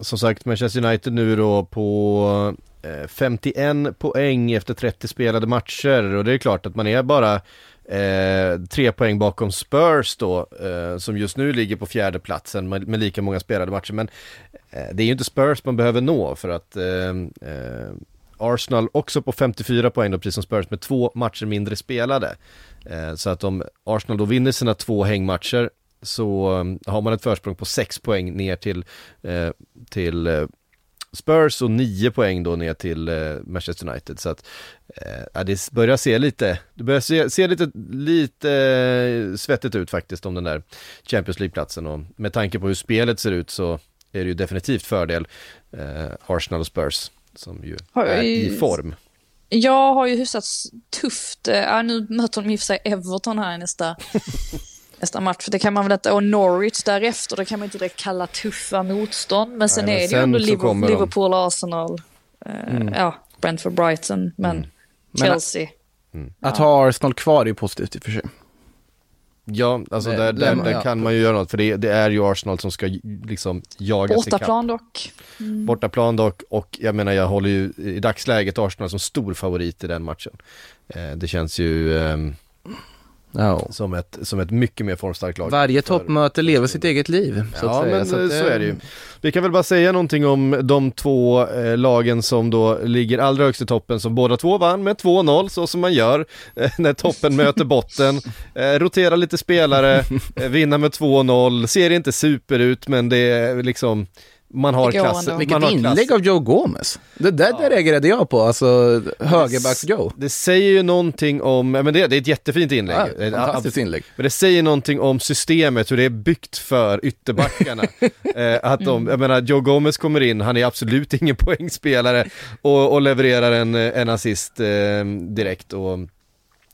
A: Som sagt, Manchester United nu då på eh, 51 poäng efter 30 spelade matcher och det är klart att man är bara eh, tre poäng bakom Spurs då, eh, som just nu ligger på fjärde platsen med, med lika många spelade matcher. Men eh, det är ju inte Spurs man behöver nå för att eh, eh, Arsenal också på 54 poäng då, precis som Spurs med två matcher mindre spelade. Eh, så att om Arsenal då vinner sina två hängmatcher så eh, har man ett försprång på 6 poäng ner till, eh, till eh, Spurs och 9 poäng då ner till eh, Manchester United. Så att eh, det börjar se lite, det börjar se, se lite, lite eh, svettigt ut faktiskt om den där Champions League-platsen och med tanke på hur spelet ser ut så är det ju definitivt fördel eh, Arsenal och Spurs som ju
B: Har
A: är i form.
B: Jag har ju hyfsat tufft, eh, ja, nu möter de i och för sig Everton här i nästa, nästa match. För det kan man väl inte, och Norwich därefter, det kan man inte direkt kalla tuffa motstånd. Men sen
A: Nej, men
B: är det ju
A: sen
B: ändå Liverpool. Liverpool Arsenal, eh, ja, Brentford, Brighton, men
A: Mm.
C: Men-
B: Chelsea.
C: Att ha Arsenal kvar är ju positivt i och för sig.
A: Ja, alltså
C: Det-
A: där, där, där
C: ja.
A: kan man ju göra något för det, det är ju Arsenal som ska liksom jaga sig ikapp.
B: Bortaplan dock.
A: Bortaplan dock och jag menar jag håller ju i dagsläget Arsenal som stor favorit i den matchen. Eh, det känns ju ehm,
C: Ja.
A: som, ett, som ett mycket mer formstarkt lag.
C: Varje
A: för-
C: toppmöte lever sitt eget liv. Så
A: Ja men så,
C: att
A: så är det ju. Vi kan väl bara säga någonting om de två eh, lagen som då ligger allra högst i toppen som båda två vann med 2-0 så som man gör eh, när toppen möter botten. Eh, rotera lite spelare, eh, vinna med 2-0, ser inte super ut men det är liksom man har klassen.
B: ändå.
C: Vilket
A: man har klass.
C: inlägg av Joe Gomez. Det där ja. reagerade jag på, alltså högerbacks-Joe.
A: Det säger ju någonting om, men det, det är ett jättefint inlägg.
C: Ja,
A: ett
C: fantastiskt inlägg.
A: Men det säger någonting om systemet, hur det är byggt för ytterbackarna. eh, att de, jag menar, Joe Gomez kommer in, han är absolut ingen poängspelare och, och levererar en, en assist eh, direkt. Och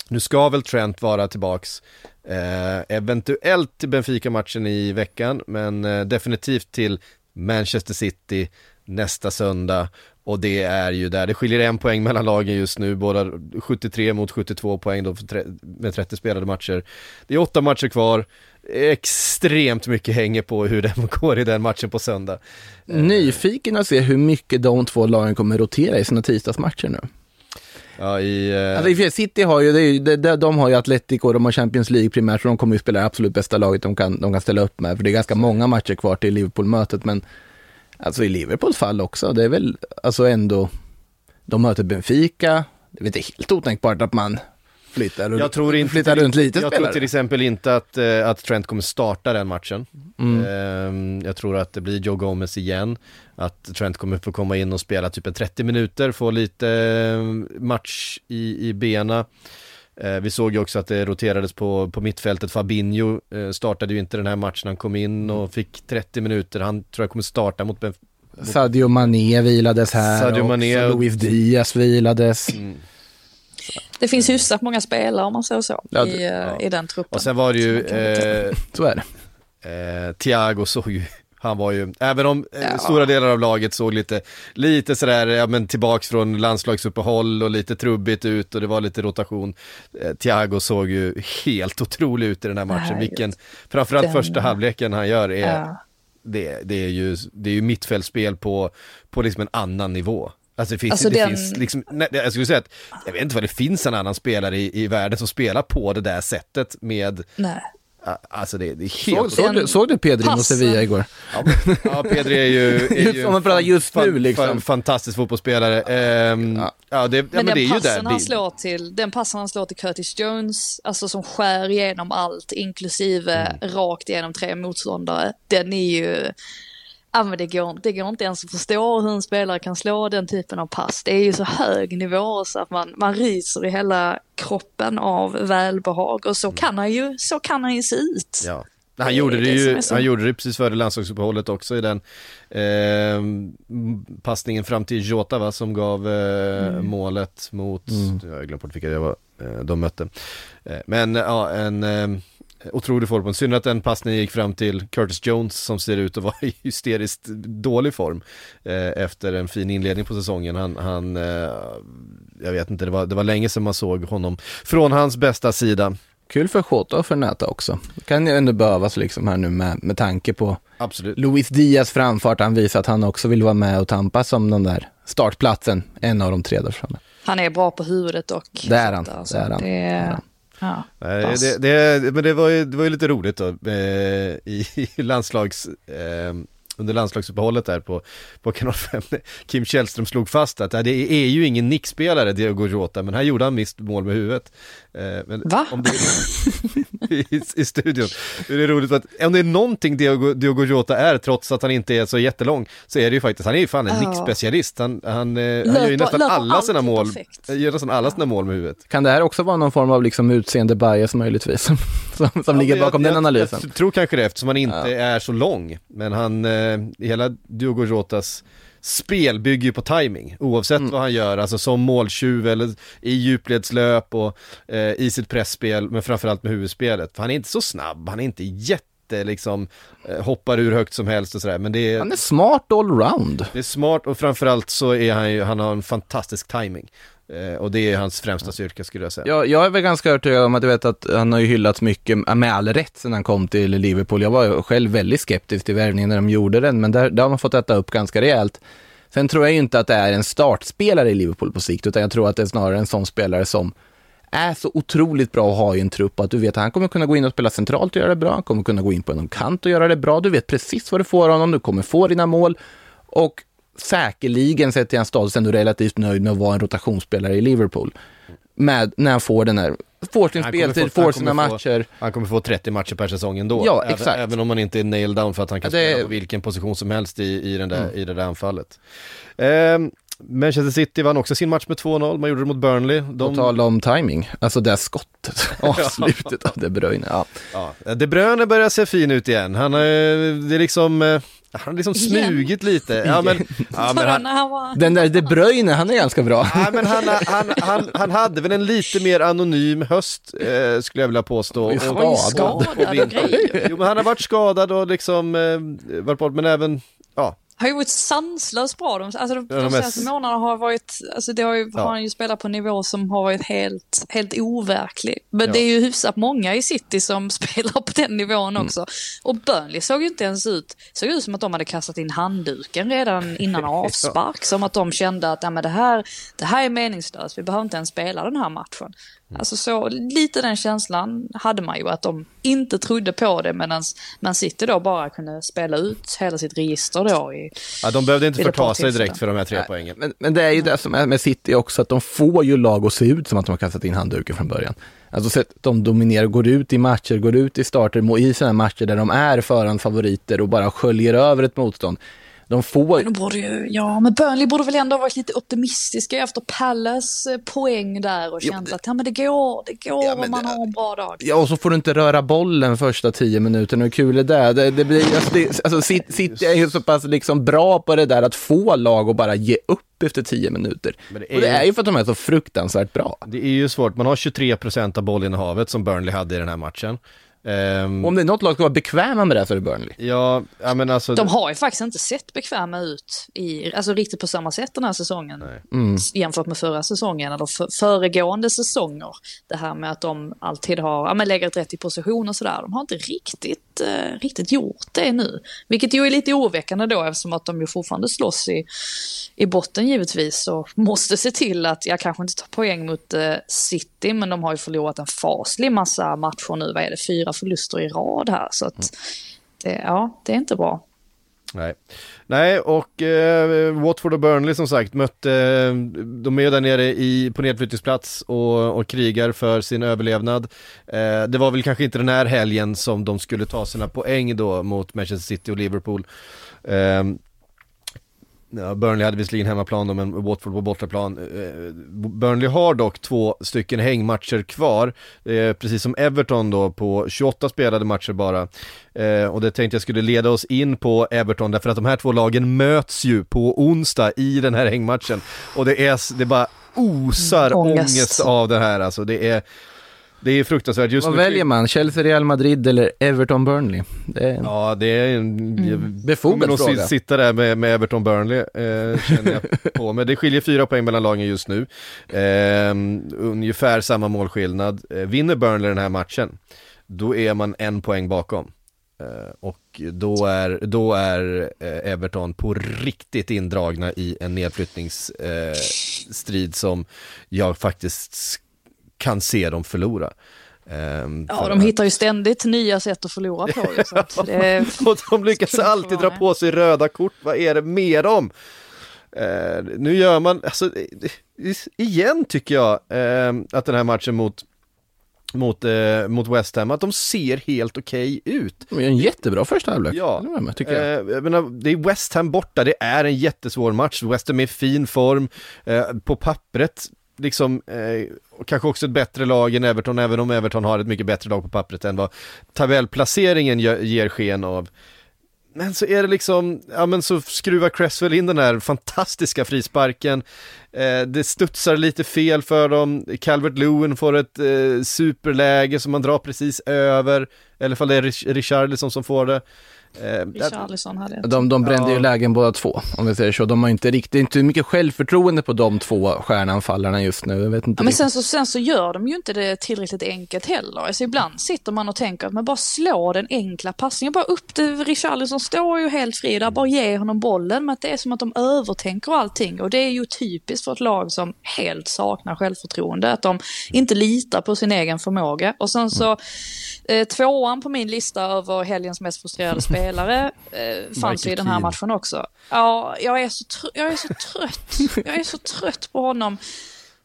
A: nu ska väl Trent vara tillbaks, eh, eventuellt till Benfica-matchen i veckan, men eh, definitivt till Manchester City nästa söndag. Och det är ju där, det skiljer en poäng mellan lagen just nu, båda 73 mot 72 poäng då med 30 spelade matcher. Det är åtta matcher kvar, extremt mycket hänger på hur det går i den matchen på söndag.
C: Nyfiken att se hur mycket de två lagen kommer rotera i sina tisdagsmatcher nu.
A: Ja, i, eh,
C: Alltså, City har ju, det är ju det, de har ju Atletico, de har Champions League primärt, så de kommer ju spela det absolut bästa laget de kan, de kan ställa upp med, för det är ganska många matcher kvar till Liverpool-mötet, men alltså i Liverpools fall också, det är väl alltså ändå, de möter Benfica, det är väl inte helt otänkbart att man flyttar,
A: jag tror inte,
C: flyttar runt lite
A: Jag
C: spelare.
A: tror till exempel inte att, eh, att Trent kommer starta den matchen.
C: Mm.
A: Ehm, jag tror att det blir Joe Gomez igen. Att Trent kommer få komma in och spela typ en 30 minuter, få lite eh, match i, i bena. Eh, vi såg ju också att det roterades på, på mittfältet. Fabinho startade ju inte den här matchen. Han kom in och fick 30 minuter. Han tror jag kommer starta mot Benf-
C: Sadio Mané vilades här,
A: Sadio Mané-
C: Luis Diaz vilades.
B: Det finns hyfsat många spelare om man säger så
C: Ja,
B: i, eh,
A: ja.
B: i den truppen.
A: Och sen var det ju eh,
C: Så är det.
A: Eh, Thiago såg ju, han var ju, även om eh,
B: Ja.
A: stora delar av laget såg lite, lite sådär, ja men tillbaks från landslagsuppehåll och lite trubbigt ut och det var lite rotation. Eh, Thiago såg ju helt otrolig ut i den här matchen,
B: Herregud.
A: vilken, framförallt
B: Den-
A: första halvleken han gör är,
B: Ja.
A: det, det är ju, det är ju mittfältspel på, på liksom en annan nivå. Alltså det finns,
B: Alltså
A: det
B: den-
A: finns liksom, nej, jag skulle säga att, jag vet inte vad det finns en annan spelare i, i världen som spelar på det där sättet med,
B: Nej.
A: alltså det, det är
C: Såg,
A: helt
C: såg, du, såg du Pedri mot. Sevilla igår?
A: Ja, men- ja Pedri är ju, är ju
C: Om man pratar just nu, liksom.
A: fantastisk fotbollsspelare. Ehm,
C: Ja.
A: ja. det, ja,
B: Men,
A: men det är
B: den passen han slår till, den passen han slår till Curtis Jones, alltså som skär igenom allt, inklusive
A: Mm.
B: rakt igenom tre motståndare, den är ju, ja men det går, det går inte ens att förstå hur en spelare kan slå den typen av pass. Det är ju så hög nivå så att man, man ryser i hela kroppen av välbehag och så kan han ju, så kan han ju se ut.
A: ja. Han gjorde det,
B: det
A: ju,
B: så-
A: han gjorde det precis före landslagsuppehållet också i den ehm, passningen fram till Jota va, som gav eh,
B: Mm.
A: målet mot, jag har glömt bort vilka det var, eh, de mötte. Eh, men ja, en eh, otrolig form, synd att den passningen gick fram till Curtis Jones som ser ut att vara i hysteriskt dålig form eh, efter en fin inledning på säsongen. Han, han eh, jag vet inte, det var, det var länge sedan man såg honom från hans bästa sida.
C: Kul för Jota och för Näta också. Det kan ju ändå behövas liksom här nu med, med tanke på
A: Absolut.
C: Luis Diaz framfart. Han visar att han också vill vara med och tampas om den där startplatsen. En av de tre där framme.
B: Han är bra på huvudet och...
C: Det är han,
B: Alltså,
C: det är han.
B: Det är, ja.
A: Nej,
B: pass.
A: det, det, men det var, ju, det var ju lite roligt då, eh, i, i landslags, eh, under landslagsuppehållet där på, på kanal 5, Kim Källström slog fast att det är ju ingen nickspelare Diego Jota, men här gjorde han mist mål med huvudet. Eh, men
B: Va?
A: Om det, i, I studion. Det är roligt för att om det är någonting Diogo, Diogo Jota är, trots att han inte är så jättelång, så är det ju faktiskt, han är ju fan en
B: Ja.
A: nickspecialist. Han, han, eh, han gör ju nästan alla sina mål,
B: perfekt.
A: gör nästan alla sina mål med huvudet.
C: Kan det här också vara någon form av liksom utseende bias möjligtvis? Som, som, som ligger
A: Ja,
C: bakom
A: jag,
C: den analysen?
A: Jag, jag tror kanske det eftersom han inte
C: Ja.
A: är så lång. Men han, eh, hela Diogo Jotas spel bygger ju på timing oavsett
C: Mm.
A: vad han gör, alltså som måltjuv eller i djupledslöp och eh, i sitt pressspel men framförallt med huvudspelet. För han är inte så snabb, han är inte jätte liksom eh, hoppar hur högt som helst och sådär men det är,
C: Han är smart allround.
A: det är smart och framförallt så är han ju, han har en fantastisk timing. Eh, och det är hans främsta styrka skulle jag säga.
C: Jag, jag är väl ganska övertygad om att jag vet att han har ju hyllats mycket, eh, med all rätt, sedan han kom till Liverpool. Jag var själv väldigt skeptisk till värvningen när de gjorde den, men där, där har man fått äta upp ganska rejält. Sen tror jag ju inte att det är en startspelare i Liverpool på sikt, utan jag tror att det är snarare en sån spelare som är så otroligt bra att ha i en trupp, att du vet att han kommer kunna gå in och spela centralt och göra det bra, han kommer kunna gå in på en kant och göra det bra, du vet precis vad du får av honom, du kommer få dina mål och säkerligen sett till hans status ändå relativt nöjd med att vara en rotationsspelare i Liverpool. med, när han får den här, får sin
A: få-
C: speltid,
A: han
C: får sina
A: kommer få-
C: matcher.
A: Han kommer få 30 matcher per säsong ändå.
C: Ja,
A: även,
C: exakt.
A: Även om han inte är nailed down för att han kan
C: det- Mm.
A: spela på vilken position som helst i, i, den där, i det där anfallet. Ehm, Manchester City vann också sin match med 2-0, man gjorde det mot Burnley.
C: På
A: De,
C: tal om timing, alltså det skottet, avslutet av De Bruyne. Ja.
A: ja, De Bruyne börjar se fin ut igen. Han har, det är liksom, eh, han har liksom
B: Igen?
A: smugit lite. Ja, men, ja, men han.
C: Den där De Bruyne, han är ganska bra.
A: Nej men han, han, han, han hade väl en lite mer anonym höst eh, skulle jag vilja påstå.
C: Han var ju
A: Och-
C: skadad.
B: Skadad och grejer.
A: Jo men han har varit skadad och liksom eh, varit bort, men även, ja.
B: Har ju varit sanslöst bra. De, alltså, de,
A: Ja,
B: de
A: de
B: senaste månaderna har varit, alltså det har, ju,
A: Ja.
B: har han ju spelat på en nivå som har varit helt, helt overklig. Men
A: Ja.
B: det är ju hyfsat många i City som spelar på den nivån
A: Mm.
B: också. Och Burnley såg ju inte ens ut, såg ut som att de hade kastat in handduken redan innan avspark. Som att de kände att ja, men det, här, det här är meningslöst, vi behöver inte ens spela den här matchen.
A: Mm.
B: Alltså så, lite den känslan hade man ju att de inte trodde på det medan Man City då bara kunde spela ut hela sitt register då i,
A: ja de behövde inte förta sig direkt för de här tre poängen.
C: Men, men det är ju det som är med City också, att de får ju lag att se ut som att de har kastat in handduken från början. Alltså så att de dominerar, går ut i matcher, går ut i starter, må- i sådana matcher där de är förhandsfavoriter och bara sköljer över ett motstånd. De får,
B: De borde ju, ja, men Burnley borde väl ändå ha varit lite optimistiska efter Palace eh, poäng där och känt att ja, men det går, det går
C: Ja, men
B: om man
C: det-
B: har en bra dag.
C: ja och så får du inte röra bollen första tio minuterna, hur kul är det? det, det blir, alltså, det alltså City- är ju så pass liksom bra på det där att få lag att bara ge upp efter tio minuter.
A: Men det är
C: och det
A: ju-
C: är ju för att de är så fruktansvärt bra.
A: Det är ju svårt, man har 23% av bollinnehavet som Burnley hade i den här matchen.
C: Och om det är något lag som vara bekväma med det så är det Burnley.
A: ja, ja men alltså.
B: De har ju faktiskt inte sett bekväma ut i, alltså riktigt på samma sätt den här säsongen.
C: Mm.
B: Jämfört med förra säsongen eller för, föregående säsonger. Det här med att de alltid har, ja men lägger rätt i position och sådär. De har inte riktigt, eh, riktigt gjort det nu. Vilket ju är lite oroväckande då eftersom att de ju fortfarande slåss i, i botten givetvis. Och måste se till att, jag kanske inte tar poäng mot eh, City men de har ju förlorat en faslig massa matcher nu. Vad är det, fyra förluster i rad här. Så att, det, ja, det är inte bra.
A: Nej, Nej och eh, Watford och Burnley som sagt mötte, eh, de är ju där nere i, på nedflyttningsplats och, och krigar för sin överlevnad. Eh, det var väl kanske inte den här helgen som de skulle ta sina poäng då mot Manchester City och Liverpool. Eh, Ja, Burnley hade visserligen hemmaplan då, men Watford på bortaplan. Eh, Burnley har dock två stycken hängmatcher kvar, eh, precis som Everton då på 28 spelade matcher bara. Eh, och det tänkte jag skulle leda oss in på Everton, därför att de här två lagen möts ju på onsdag i den här hängmatchen. Och det är, det bara osar ångest.
B: ångest.
A: av det här alltså. Det är, det är fruktansvärt. Just
C: Vad
A: nu-
C: väljer man? Chelsea, Real Madrid eller Everton, Burnley? Det är...
A: Ja, det är en
C: Befogad
A: kommer nog
C: fråga.
A: si- sitta där med, med Everton Burnley, eh, känner jag på mig. Det skiljer fyra poäng mellan lagen just nu. Eh, ungefär samma målskillnad. Eh, vinner Burnley den här matchen, då är man en poäng bakom. Eh, och då är, då är eh, Everton på riktigt indragna i en nedflyttningsstrid eh, som jag faktiskt kan se dem förlora. Ehm,
B: Ja, de
A: att-
B: hittar ju ständigt nya sätt att förlora på. ju, så att det är,
A: och de lyckas alltid dra på sig röda kort, vad är det med dem? Eh, nu gör man, alltså igen tycker jag eh, att den här matchen mot mot, eh, mot West Ham, att de ser helt okej ut.
C: De är en jättebra första halvlek.
A: Ja.
C: Håller med tycker jag.
A: Eh, jag menar, det är West Ham borta, det är en jättesvår match. West Ham är i fin form, eh, på pappret, liksom, eh, och kanske också ett bättre lag än Everton, även om Everton har ett mycket bättre lag på pappret än vad tabellplaceringen ger sken av. Men så är det liksom, ja men så skruvar Cresswell in den här fantastiska frisparken. Eh, det studsar lite fel för dem. Calvert Lewin får ett eh, superläge som man drar precis över. Eller fall det är Richarlison som får det. Eh,
B: Richarlison hade ett.
C: De, de brände
A: Ja.
C: ju lägen båda två, om vi säger så. De har inte riktigt, inte mycket självförtroende på de två stjärnanfallarna just nu. Jag vet inte
B: Ja, men sen så, sen så gör de ju inte det tillräckligt enkelt heller. Alltså ibland sitter man och tänker att man bara slår den enkla passningen, bara upp det. Richarlison står ju helt fri där, bara ge honom bollen. Men det är som att de övertänker allting. Och det är ju typiskt för ett lag som helt saknar självförtroende. Att de inte litar på sin egen förmåga. Och sen så, eh, tvåan på min lista över helgens mest frustrerade spelare eh, fanns ju i den här matchen också. Ja, jag är så, tr- jag är så trött. Jag är så trött på honom.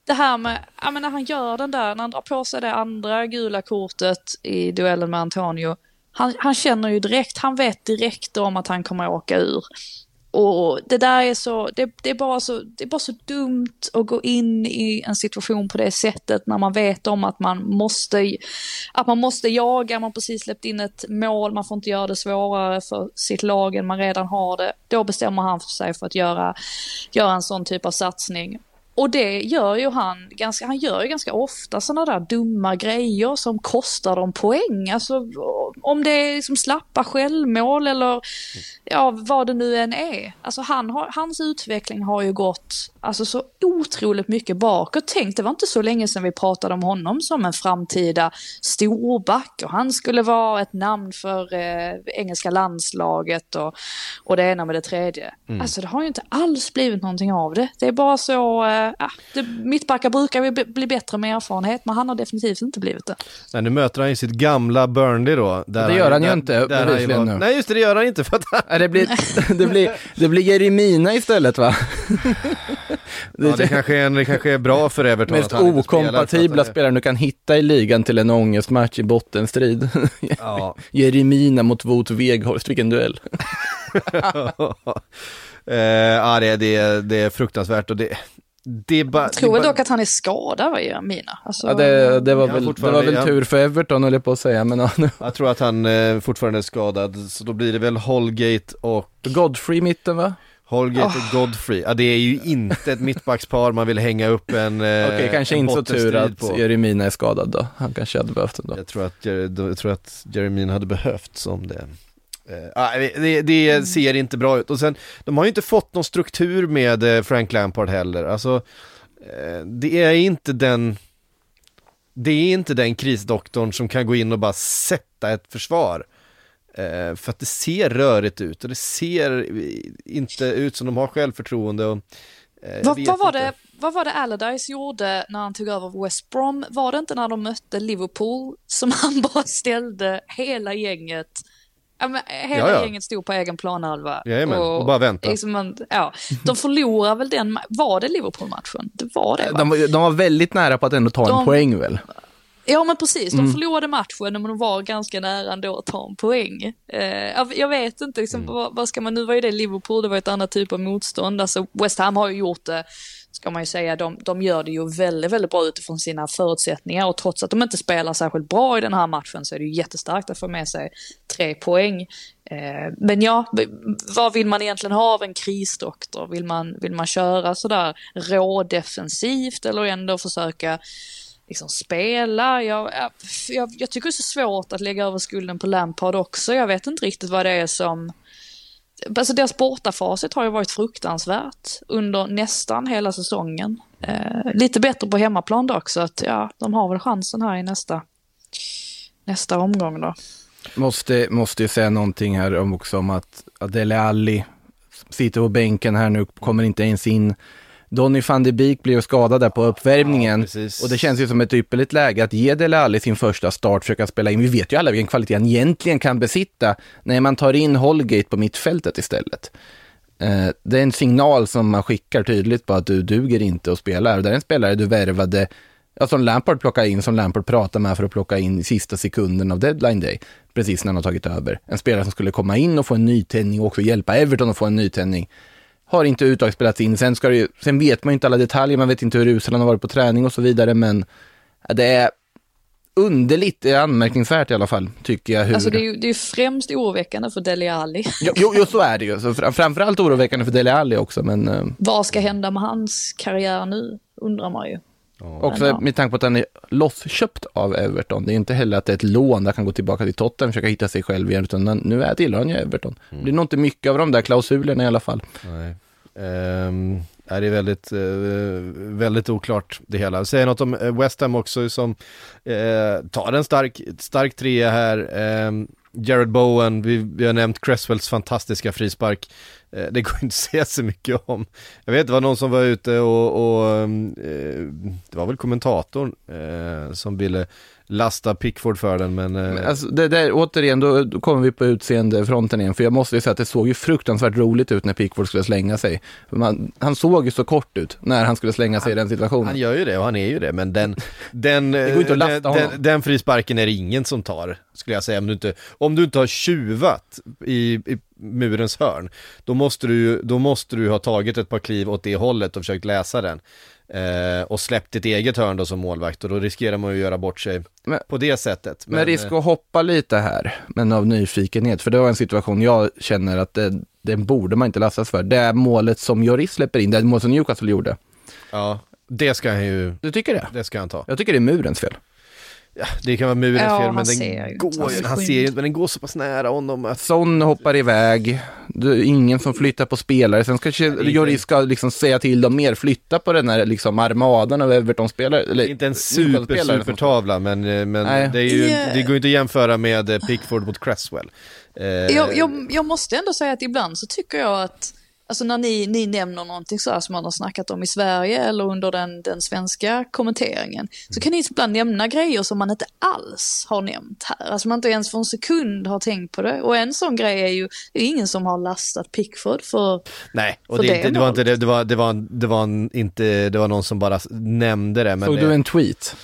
B: det här med, ja men när han gör den där, när han drar på sig det andra gula kortet i duellen med Antonio. Han, han känner ju direkt, han vet direkt om att han kommer att åka ur. Och det där är så, det, det, är bara så, det är bara så dumt att gå in i en situation på det sättet när man vet om att man måste, att man måste jaga, man precis släppt in ett mål, man får inte göra det svårare för sitt lag än man redan har det. Då bestämmer han för sig för att göra, göra en sån typ av satsning. Och det gör ju han ganska, han gör ju ganska ofta sådana där dumma grejer som kostar dem poäng. Alltså om det är liksom slappa självmål eller ja, vad det nu än är. Alltså han har, hans utveckling har ju gått alltså, så otroligt mycket bakåt. Tänk, det var inte så länge sedan vi pratade om honom som en framtida storback och han skulle vara ett namn för eh, engelska landslaget och, och det ena med det tredje. Mm. Alltså det har ju inte alls blivit någonting av det. Det är bara så, eh, det, mittbackar brukar ju bli bättre med erfarenhet men han har definitivt inte blivit det.
A: Nej, nu möter han ju sitt gamla Burnley då.
C: det gör han, ju inte
A: bevisligen
C: nu.
A: Nej just det, det gör han inte för att
C: han... det, blir, det, blir, det blir Jeremina istället va?
A: det, ja, det, kanske är, det kanske är bra för Everton
C: Mest okompatibla spelar spelaren du kan hitta i ligan till en ångestmatch i bottenstrid. Ja. Jeremina mot Wout Weghorst, vilken duell.
A: uh, ja, det, det, det är fruktansvärt och det, det
B: ba, jag tror väl dock att han är skadad, va, Jeremina? Alltså,
C: ja, det, det, var väl, det var väl tur för Everton, höll jag på att säga. Men, ja,
A: jag tror att han eh, fortfarande är skadad, så då blir det väl Holgate och...
C: Godfrey i mitten, va?
A: Holgate oh. och Godfrey, ja det är ju inte ett mittbackspar man vill hänga upp en
C: eh, Okej, okay, kanske inte så tur att på. Jeremina är skadad då. Han kanske hade behövt den då.
A: Jag tror att, jag tror att Jeremina hade behövt som det. Uh, det, det ser inte bra ut och sen, de har ju inte fått någon struktur med uh, Frank Lampard heller. Alltså, uh, det är inte den, det är inte den krisdoktorn som kan gå in och bara sätta ett försvar. Eh, för att det ser rörigt ut och det ser inte ut som de har självförtroende. Och,
B: eh, vad, vad, var det, vad var det Allardyce gjorde när han tog över West Brom? Var det inte när de mötte Liverpool som han bara ställde hela gänget Ja, men hela ja, ja. gänget stod på egen planhalva.
A: Jajamän, och, och bara vänta.
B: Liksom ja, de förlorar väl den, var det Liverpool-matchen? Det var det va?
C: De, de, var väldigt nära på att ändå ta de, en poäng väl?
B: Ja men precis, de mm. förlorade matchen men de var ganska nära ändå att ta en poäng. Eh, jag vet inte, liksom, mm. vad, vad, ska man, nu var ju det Liverpool, det var ett annat typ av motstånd. Alltså West Ham har ju gjort det, ska man ju säga, de, de gör det ju väldigt, väldigt bra utifrån sina förutsättningar och trots att de inte spelar särskilt bra i den här matchen så är det ju jättestarkt att få med sig tre poäng. Eh, men ja, vad vill man egentligen ha av en krisdoktor? Vill man, vill man köra sådär rådefensivt eller ändå försöka liksom spela. Jag, jag, jag, tycker det är så svårt att lägga över skulden på Lampard också. Jag vet inte riktigt vad det är som... Alltså deras bortafacit har ju varit fruktansvärt under nästan hela säsongen. Eh, lite bättre på hemmaplan dock så att ja, de har väl chansen här i nästa, nästa omgång då.
C: Måste, måste ju säga någonting här om också om att Adele Alli sitter på bänken här nu, kommer inte ens in. Donny van de Beek blev skadad där på uppvärmningen ja, och det känns ju som ett ypperligt läge att ge Dele Alli sin första start, försöka spela in. Vi vet ju alla vilken kvalitet han egentligen kan besitta när man tar in Holgate på mittfältet istället. Eh, det är en signal som man skickar tydligt på att du duger inte att spela. Det är en spelare du värvade, ja, som Lampard plockade in, som Lampard pratade med för att plocka in i sista sekunden av deadline day, precis när han har tagit över. En spelare som skulle komma in och få en nytändning och också hjälpa Everton att få en nytändning har inte uttag spelats in. Sen, ska det, sen vet man inte alla detaljer, man vet inte hur usel han har varit på träning och så vidare, men det är underligt, det är anmärkningsvärt i alla fall, tycker jag. Hur...
B: Alltså det är ju det är främst oroväckande för Dele Alli.
C: Jo, jo, jo, så är det ju. Så framförallt oroväckande för Dele Alli också, men... Uh...
B: Vad ska hända med hans karriär nu, undrar man ju.
C: Oh. Också med tanke på att han är lossköpt av Everton. Det är inte heller att det är ett lån där han kan gå tillbaka till Tottenham och försöka hitta sig själv igen, utan nu är tillhör han ju Everton. Mm. Det är nog inte mycket av de där klausulerna i alla fall.
A: Nej. Um, är det är väldigt, uh, väldigt oklart det hela. Säger något om eh, West Ham också som uh, tar en stark, stark trea här. Um, Jared Bowen, vi, vi, har nämnt Cresswells fantastiska frispark. Eh, det går inte att säga så mycket om. Jag vet det var någon som var ute och, och eh, det var väl kommentatorn eh, som ville lasta Pickford för den men...
C: Men Alltså, det där, återigen, då, då kommer vi på utseendefronten igen, för jag måste ju säga att det såg ju fruktansvärt roligt ut när Pickford skulle slänga sig. Man, han såg ju så kort ut när han skulle slänga sig i den situationen.
A: Han gör ju det och han är ju det, men den, den,
C: går inte att lasta
A: den,
C: honom.
A: den, den frisparken är det ingen som tar, skulle jag säga. Om du inte, om du inte har tjuvat i, i murens hörn, då måste, du, då måste du ha tagit ett par kliv åt det hållet och försökt läsa den. Eh, och släppt ditt eget hörn då som målvakt och då riskerar man ju att göra bort sig
C: Men-
A: på det sättet.
C: Med risk att hoppa lite här, men av nyfikenhet, för det var en situation jag känner att det, den borde man inte lastas för. Det är målet som Joris släpper in, det är målet som Newcastle gjorde.
A: Ja, det ska han ju,
C: Du tycker det?
A: det ska han ta.
C: Jag tycker det är murens fel.
A: Ja, det kan vara murens
B: Ja,
A: fel men den går ju, han ser ju men den går så pass nära honom att
C: Son hoppar iväg, det är ingen som flyttar på spelare, sen kanske Joris ska liksom säga till dem mer, flytta på den här liksom armadan av Everton-spelare.
A: Inte en
C: Newcastle-spelare
A: super,
C: som-
A: super tavla men, eh, men
C: Nej.
A: det, är ju, det går inte att jämföra med eh, Pickford mot Cresswell. Eh,
B: Jag, jag, jag måste ändå säga att ibland så tycker jag att, alltså när ni, ni nämner någonting så här som man har snackat om i Sverige eller under den, den svenska kommenteringen, så kan ni ibland nämna grejer som man inte alls har nämnt här. Alltså man inte ens för en sekund har tänkt på det. Och en sån grej är ju, det är ingen som har lastat Pickford för,
A: Nej, och
B: för
A: det,
B: det
A: det, det var inte det, det var, det var, det var en- inte, det var någon som bara nämnde det. Men
C: Såg du en tweet?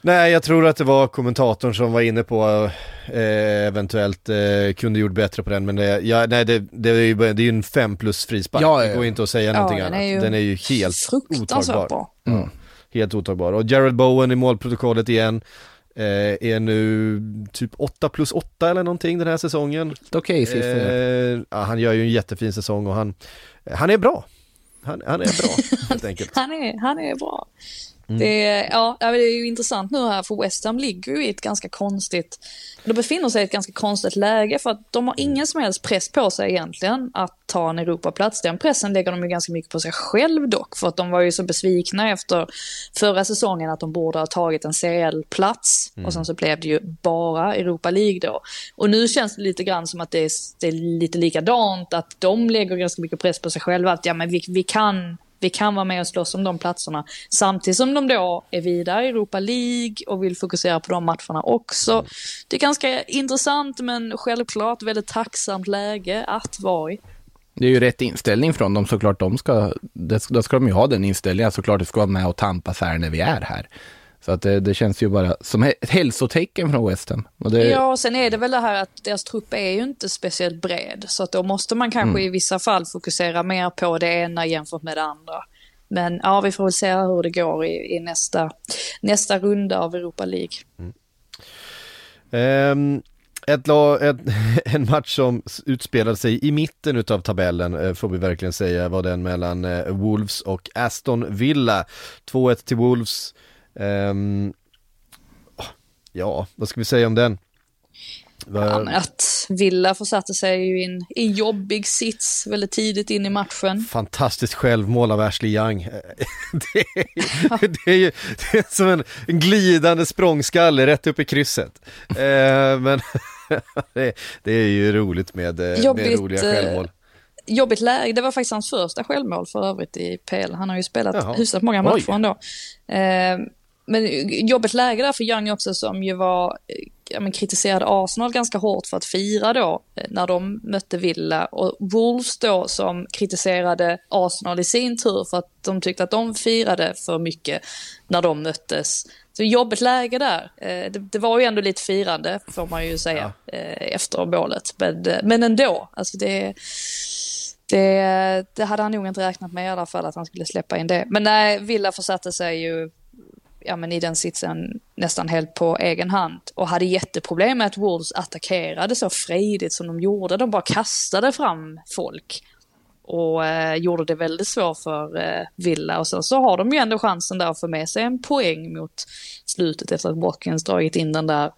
A: Nej, jag tror att det var kommentatorn som var inne på eh, eventuellt eh, kunde gjort bättre på den, men det, ja, nej, det, det är ju det är ju en 5 plus frispark.
C: Ja, ja,
A: Det
C: ja.
A: går inte att säga någonting
B: den
A: annat.
B: är ju
A: den är ju helt otagbar.
B: bra.
C: Mm.
A: Helt otagbar. Och Jared Bowen i målprotokollet igen. Eh, är nu typ 8 plus 8 eller någonting den här säsongen.
C: Okej, sist.
A: Eh, ja, han gör ju en jättefin säsong och han, han är bra. Han, han är bra, helt enkelt.
B: Han är, han är bra.
A: Mm.
B: Det, ja, det är ju intressant nu här för West Ham ligger ju i ett ganska konstigt, de befinner sig i ett ganska konstigt läge för att de har
A: Mm.
B: ingen som helst press på sig egentligen att ta en Europaplats. Den pressen lägger de ju ganska mycket på sig själv dock för att de var ju så besvikna efter förra säsongen att de borde ha tagit en CL-plats
A: Mm.
B: och sen så blev det ju bara Europa League då. Och nu känns det lite grann som att det är, det är lite likadant, att de lägger ganska mycket press på sig själva att ja men vi, vi kan vi kan vara med och slåss om de platserna. Samtidigt som de då är vidare i Europa League och vill fokusera på de matcherna också. Det är ganska intressant men självklart väldigt tacksamt läge att vara i.
C: Det är ju rätt inställning från dem såklart. De ska, det, då ska de ju ha den inställningen, såklart det ska vara med och tampas här när vi är här. Så att det, det känns ju bara som ett hälsotecken från West Ham. Och det,
B: Ja, och sen är det väl det här att deras trupp är ju inte speciellt bred. Så att då måste man kanske i vissa fall fokusera mer på det ena jämfört med det andra. Men ja, vi får väl se hur det går i, i nästa, nästa runda av Europa League.
A: Ehm, ett, la- ett, en match som utspelade sig i mitten utav tabellen eh, får vi verkligen säga var den mellan eh, Wolves och Aston Villa. 2-1 till Wolves. Ah, ja, vad ska vi säga om den?
B: Ja, men att Villa försatte sig ju i en, i jobbig sits väldigt tidigt in i matchen.
A: Fantastiskt självmål av Ashley Young. Det är, det är ju det är som en, en glidande språngskalle rätt upp i krysset. Eh, men det, det är ju roligt med, eh, med
B: Jobbigt,
A: roliga
B: eh,
A: självmål.
B: Jobbigt läge, det var faktiskt hans första självmål för övrigt i PL. Han har ju spelat
A: Jaha.
B: hyfsat många
A: Oj.
B: matcher ändå. Men jobbigt läge där för Young också som ju var, eh, ja, men kritiserade Arsenal ganska hårt för att fira då eh, när de mötte Villa och Wolves då som kritiserade Arsenal i sin tur för att de tyckte att de firade för mycket när de möttes. Så jobbigt läge där. Eh, det, det var ju ändå lite firande får man ju säga eh, efter målet. Men, men ändå, alltså det det, det hade han nog inte räknat med i alla fall att han skulle släppa in det. Men nej, Villa försatte sig ju ja, men i den sitsen nästan helt på egen hand och hade jätteproblem med att Wolves attackerade så frejdigt som de gjorde. De bara kastade fram folk och eh, gjorde det väldigt svårt för eh, Villa. Och sen så har de ju ändå chansen där att få med sig en poäng mot slutet efter att Watkins dragit in den där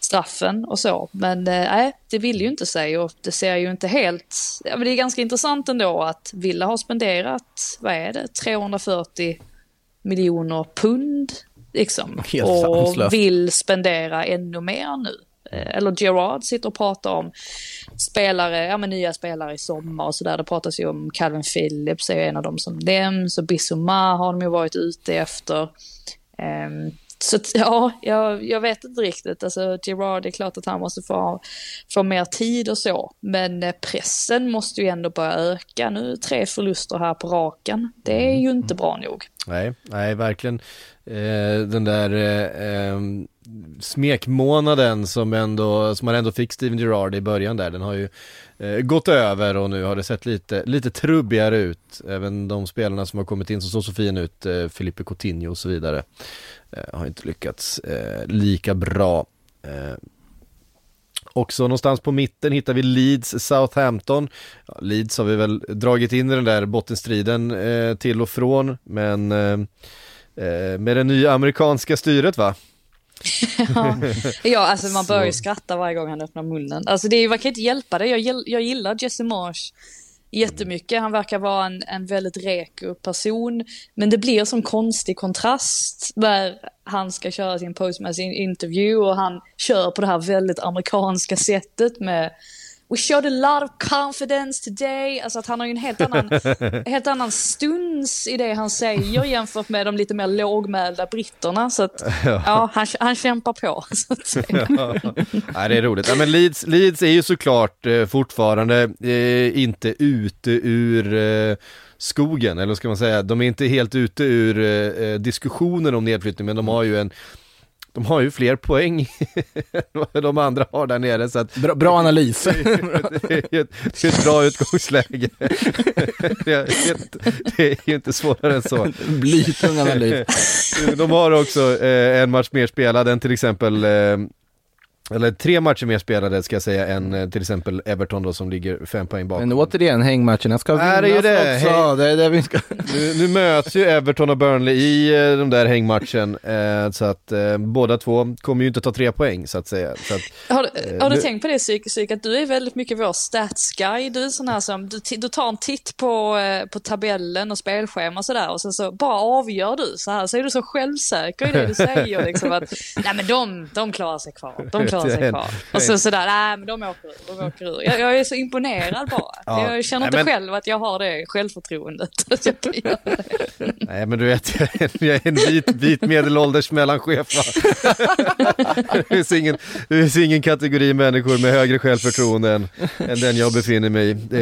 B: straffen och så. Men eh, nej, det vill ju inte sig och det ser ju inte helt... Ja, men det är ganska intressant ändå att Villa har spenderat, vad är det, 340 miljoner pund liksom.
C: Helt
B: och
C: sanslöst.
B: vill spendera ännu mer nu. eh, eller Gerard sitter och pratar om spelare, ja men nya spelare i sommar och sådär. Det pratas ju om Calvin Phillips är en av dem som nämns och Bissouma har de ju varit ute efter. Um, så ja, jag, jag vet inte riktigt. Alltså Gerard, det är klart att han måste få, få mer tid och så. Men eh, pressen måste ju ändå börja öka. Nu tre förluster här på raken. Det är ju inte bra nog.
A: Nej, nej verkligen. Eh, den där eh, eh, smekmånaden som ändå, som man ändå fick Steven Gerrard i början där, den har ju Eh, gått över och nu har det sett lite, lite trubbigare ut. Även de spelarna som har kommit in som såg så fin ut, eh, Filipe Coutinho och så vidare, eh, har inte lyckats eh, lika bra. Eh, Också någonstans på mitten hittar vi Leeds Southampton. Ja, Leeds har vi väl dragit in i den där bottenstriden eh, till och från, men eh, eh med det nya amerikanska styret va?
B: Ja. ja, alltså man börjar ju skratta varje gång han öppnar munnen. Alltså det är, man kan inte hjälpa det. Jag, jag gillar Jesse Marsh jättemycket. Han verkar vara en, en väldigt reko person. Men det blir som konstig kontrast där han ska köra sin postmatch interview och han kör på det här väldigt amerikanska sättet med We showed a lot of confidence today. Alltså att han har ju en helt annan, helt annan stuns i det han säger jämfört med de lite mer lågmälda britterna. Så att, ja, han, han kämpar på. Så att säga.
A: Nej, det är roligt. Ja, men Leeds, Leeds är ju såklart eh, fortfarande eh, inte ute ur eh, skogen, eller ska man säga, de är inte helt ute ur eh, eh, diskussionen om nedflyttning, men de har ju en de har ju fler poäng än de andra har där nere så att
C: Bra, bra analys.
A: det är ett, det är ett bra utgångsläge. Det är, det är ju inte svårare än så.
C: Blytung analys.
A: De har också eh, en match mer spelad än till exempel eh, eller tre matcher mer spelade ska jag säga än eh, till exempel Everton då som ligger fem poäng bakom.
C: Men återigen, hängmatcherna ska
A: Är det ju
C: vinnas
A: det?
C: också.
A: Häng-
C: Det är det vi ska...
A: Nu, nu möts ju Everton och Burnley i eh, de där hängmatchen eh, så att eh, båda två kommer ju inte ta tre poäng så att säga. Så att,
B: Har, du- har du
A: nu-
B: tänkt på det psyk, psyk att du är väldigt mycket vår stats guy. Du är sån här som, du, du tar en titt på, eh, på tabellen och spelschema och sådär och sen så bara avgör du så här. Så är du så självsäker i det du säger liksom att, nej men de, de klarar sig kvar. De klarar sig kvar. Och så sådär, nej men de åker ur, de åker ur. Jag, jag är så imponerad bara.
A: Ja.
B: Jag känner
A: Nej,
B: inte
A: men-
B: själv att jag har det självförtroendet. Att jag kan göra det.
A: nej men du vet, jag är en, jag är en vit, vit medelålders mellanchef det, finns ingen, det finns ingen kategori människor med högre självförtroende än, än den jag befinner mig i. Det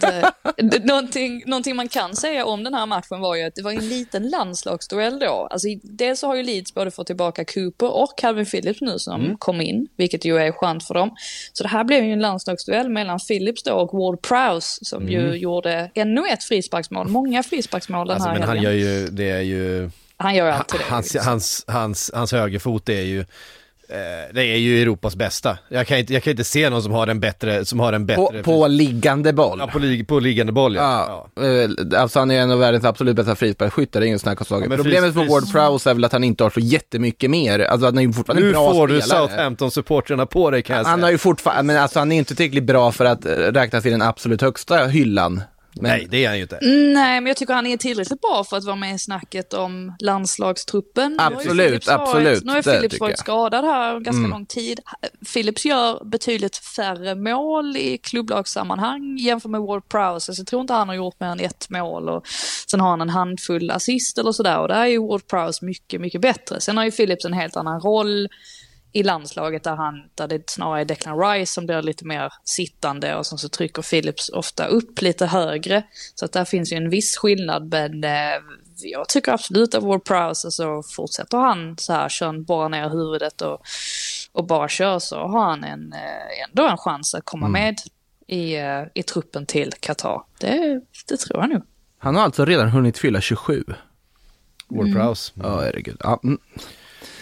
B: Det- det- Någonting, någonting man kan säga om den här matchen var ju att det var en liten landslagsduell då. Alltså, dels så har ju Leeds både fått tillbaka Cooper och Calvin Phillips nu som kom in, vilket ju är skönt för dem. Så det här blev ju en landslagsduell mellan Phillips då och Ward Prowse som ju gjorde ännu ett frisparksmål. Många frisparksmål den
A: alltså,
B: här
A: men han
B: helgen.
A: gör ju, det är ju
B: han gör alltid det.
A: hans, hans, hans, hans högerfot är ju det är ju Europas bästa. Jag kan inte, jag kan inte se någon som har en bättre, som har en
C: På,
A: bättre
C: på liggande boll.
A: ja, på, lig, på liggande boll ja.
C: Ja, eh, alltså han är en av världens absolut bästa frisparksskyttar, det är ingen snack om saken.
A: men
C: Problemet med Ward Prowse är väl att han inte har så jättemycket mer, alltså han är ju fortfarande
A: Nu
C: en bra
A: får du
C: spelare.
A: Southampton-supportrarna på dig kan jag
C: Han
A: säga.
C: har ju fortfarande, men alltså han är inte tillräckligt bra för att eh, räknas i den absolut högsta hyllan. Men,
A: Nej, det är han ju inte.
B: Nej, men jag tycker han är tillräckligt bra för att vara med i snacket om landslagstruppen.
C: Absolut,
B: Phillips varit-
C: absolut,
B: Nu har
C: tycker
B: varit skadad här ganska lång tid. Phillips gör betydligt färre mål i klubblagssammanhang jämfört med Ward Prowse. Jag tror inte han har gjort mer än ett mål och sen har han en handfull assist eller sådär och där är ju Ward Prowse mycket, mycket bättre. Sen har ju Phillips en helt annan roll i landslaget där, han, där det snarare är Declan Rice som blir lite mer sittande och sen så trycker Phillips ofta upp lite högre. Så att där finns ju en viss skillnad men eh, jag tycker absolut att Ward Prowse, så fortsätter han så här, kör bara ner huvudet och, och bara kör så har han en, eh, ändå en chans att komma med i, eh, i truppen till Qatar. Det, det tror jag nog.
C: Han har alltså redan hunnit fylla 27.
A: Ward Prowse.
C: Ja, herregud. Ja, mm.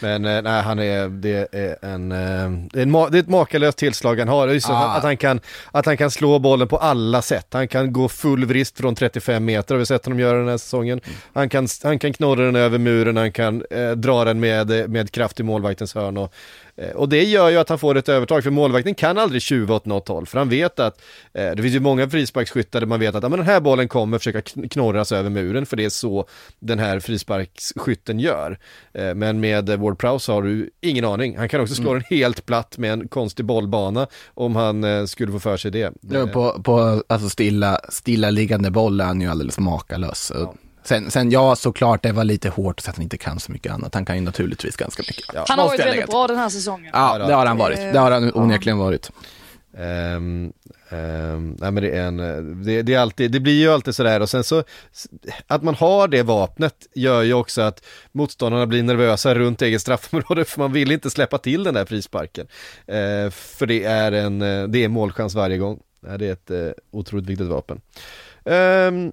A: Men eh, nej, han är, det är en, eh, det är, en det är ett makalöst tillslag han har. Just
C: Ah.
A: att, han kan, att han kan slå bollen på alla sätt. Han kan gå full vrist från 35 meter, har vi sett honom göra den här säsongen. Han kan, han kan knorra den över muren, han kan eh, dra den med, med kraft i målvaktens hörn. Och, Eh, och det gör ju att han får ett övertag, för målvakten kan aldrig tjuva åt något håll, för han vet att eh, det finns ju många frisparksskyttar där man vet att ja, men den här bollen kommer försöka kn- knorras över muren, för det är så den här frisparksskytten gör. Eh, men med eh, Ward Prowse har du ingen aning. Han kan också slå den helt platt med en konstig bollbana om han eh, skulle få för sig det.
C: Ja, På, på alltså stilla, stilla liggande boll är han ju alldeles makalös. Sen, sen, ja, såklart, det var lite hårt så att han inte kan så mycket annat. Han kan ju naturligtvis ganska mycket.
B: Han har varit väldigt bra den här säsongen.
C: Ja, det har han varit. Det har han onekligen varit.
A: Ehm, ehm, nej men det är en, det, det är alltid, det blir ju alltid sådär och sen så, att man har det vapnet gör ju också att motståndarna blir nervösa runt eget straffområde för man vill inte släppa till den där frisparken. Eh, för det är en, eh, det är målchans varje gång. Det är ett eh, otroligt viktigt vapen. Ehm,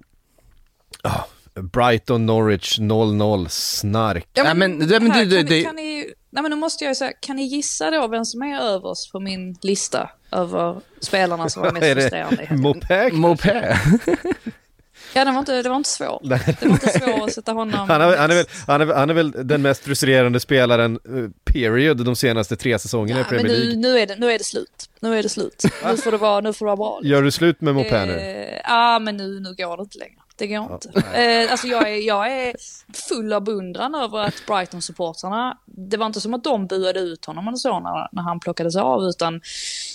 A: ah, Brighton Norwich 0-0 snark.
B: Ja,
C: Nej, men- det- men
B: här,
C: du- du-
B: kan ni, nej men nu måste jag ju säga, kan ni gissa då vem som är överst på min lista över spelarna som var mest
A: Är
B: frustrerande? i?
A: Mopé?
C: Mopé.
B: Ja, det var inte, det var inte svårt. Det var inte svårt att sätta honom...
A: Han, har, han, är väl, han, är, han är väl den mest frustrerande spelaren, eh, period, de senaste tre säsongerna i
B: Ja, men
A: Premier
B: nu,
A: League.
B: nu, är det, nu är det slut. Nu är det slut. Nu får det vara, nu får det vara bra.
A: Gör du slut med Mopé nu?
B: Eh, Ja, men nu, nu går det inte längre. Det går inte. Eh, alltså jag är, jag är full av beundran över att Brighton-supportrarna, det var inte som att de buade ut honom eller så när, när han plockades av, utan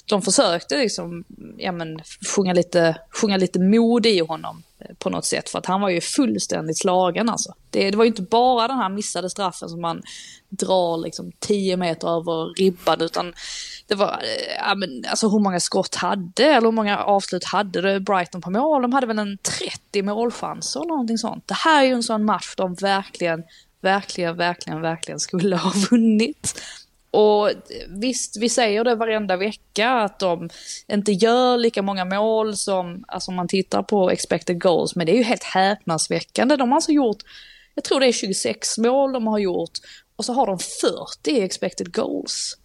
B: de försökte liksom, ja men, sjunga lite, sjunga lite mod i honom eh, på något sätt, för att han var ju fullständigt slagen alltså. Det, det var ju inte bara den här missade straffen som man drar liksom 10 meter över ribban, utan det var, eh, ja men alltså hur många skott hade, eller hur många avslut hade det Brighton på mål? De hade väl en 30 målchanser eller någonting sånt. Det här är ju en sån match de verkligen, verkligen, verkligen, verkligen skulle ha vunnit. Och eh, visst, vi säger det varenda vecka att de inte gör lika många mål som, alltså om man tittar på expected goals, men det är ju helt häpnadsväckande. De har alltså gjort, jag tror det är 26 mål de har gjort och så har de 40 expected goals.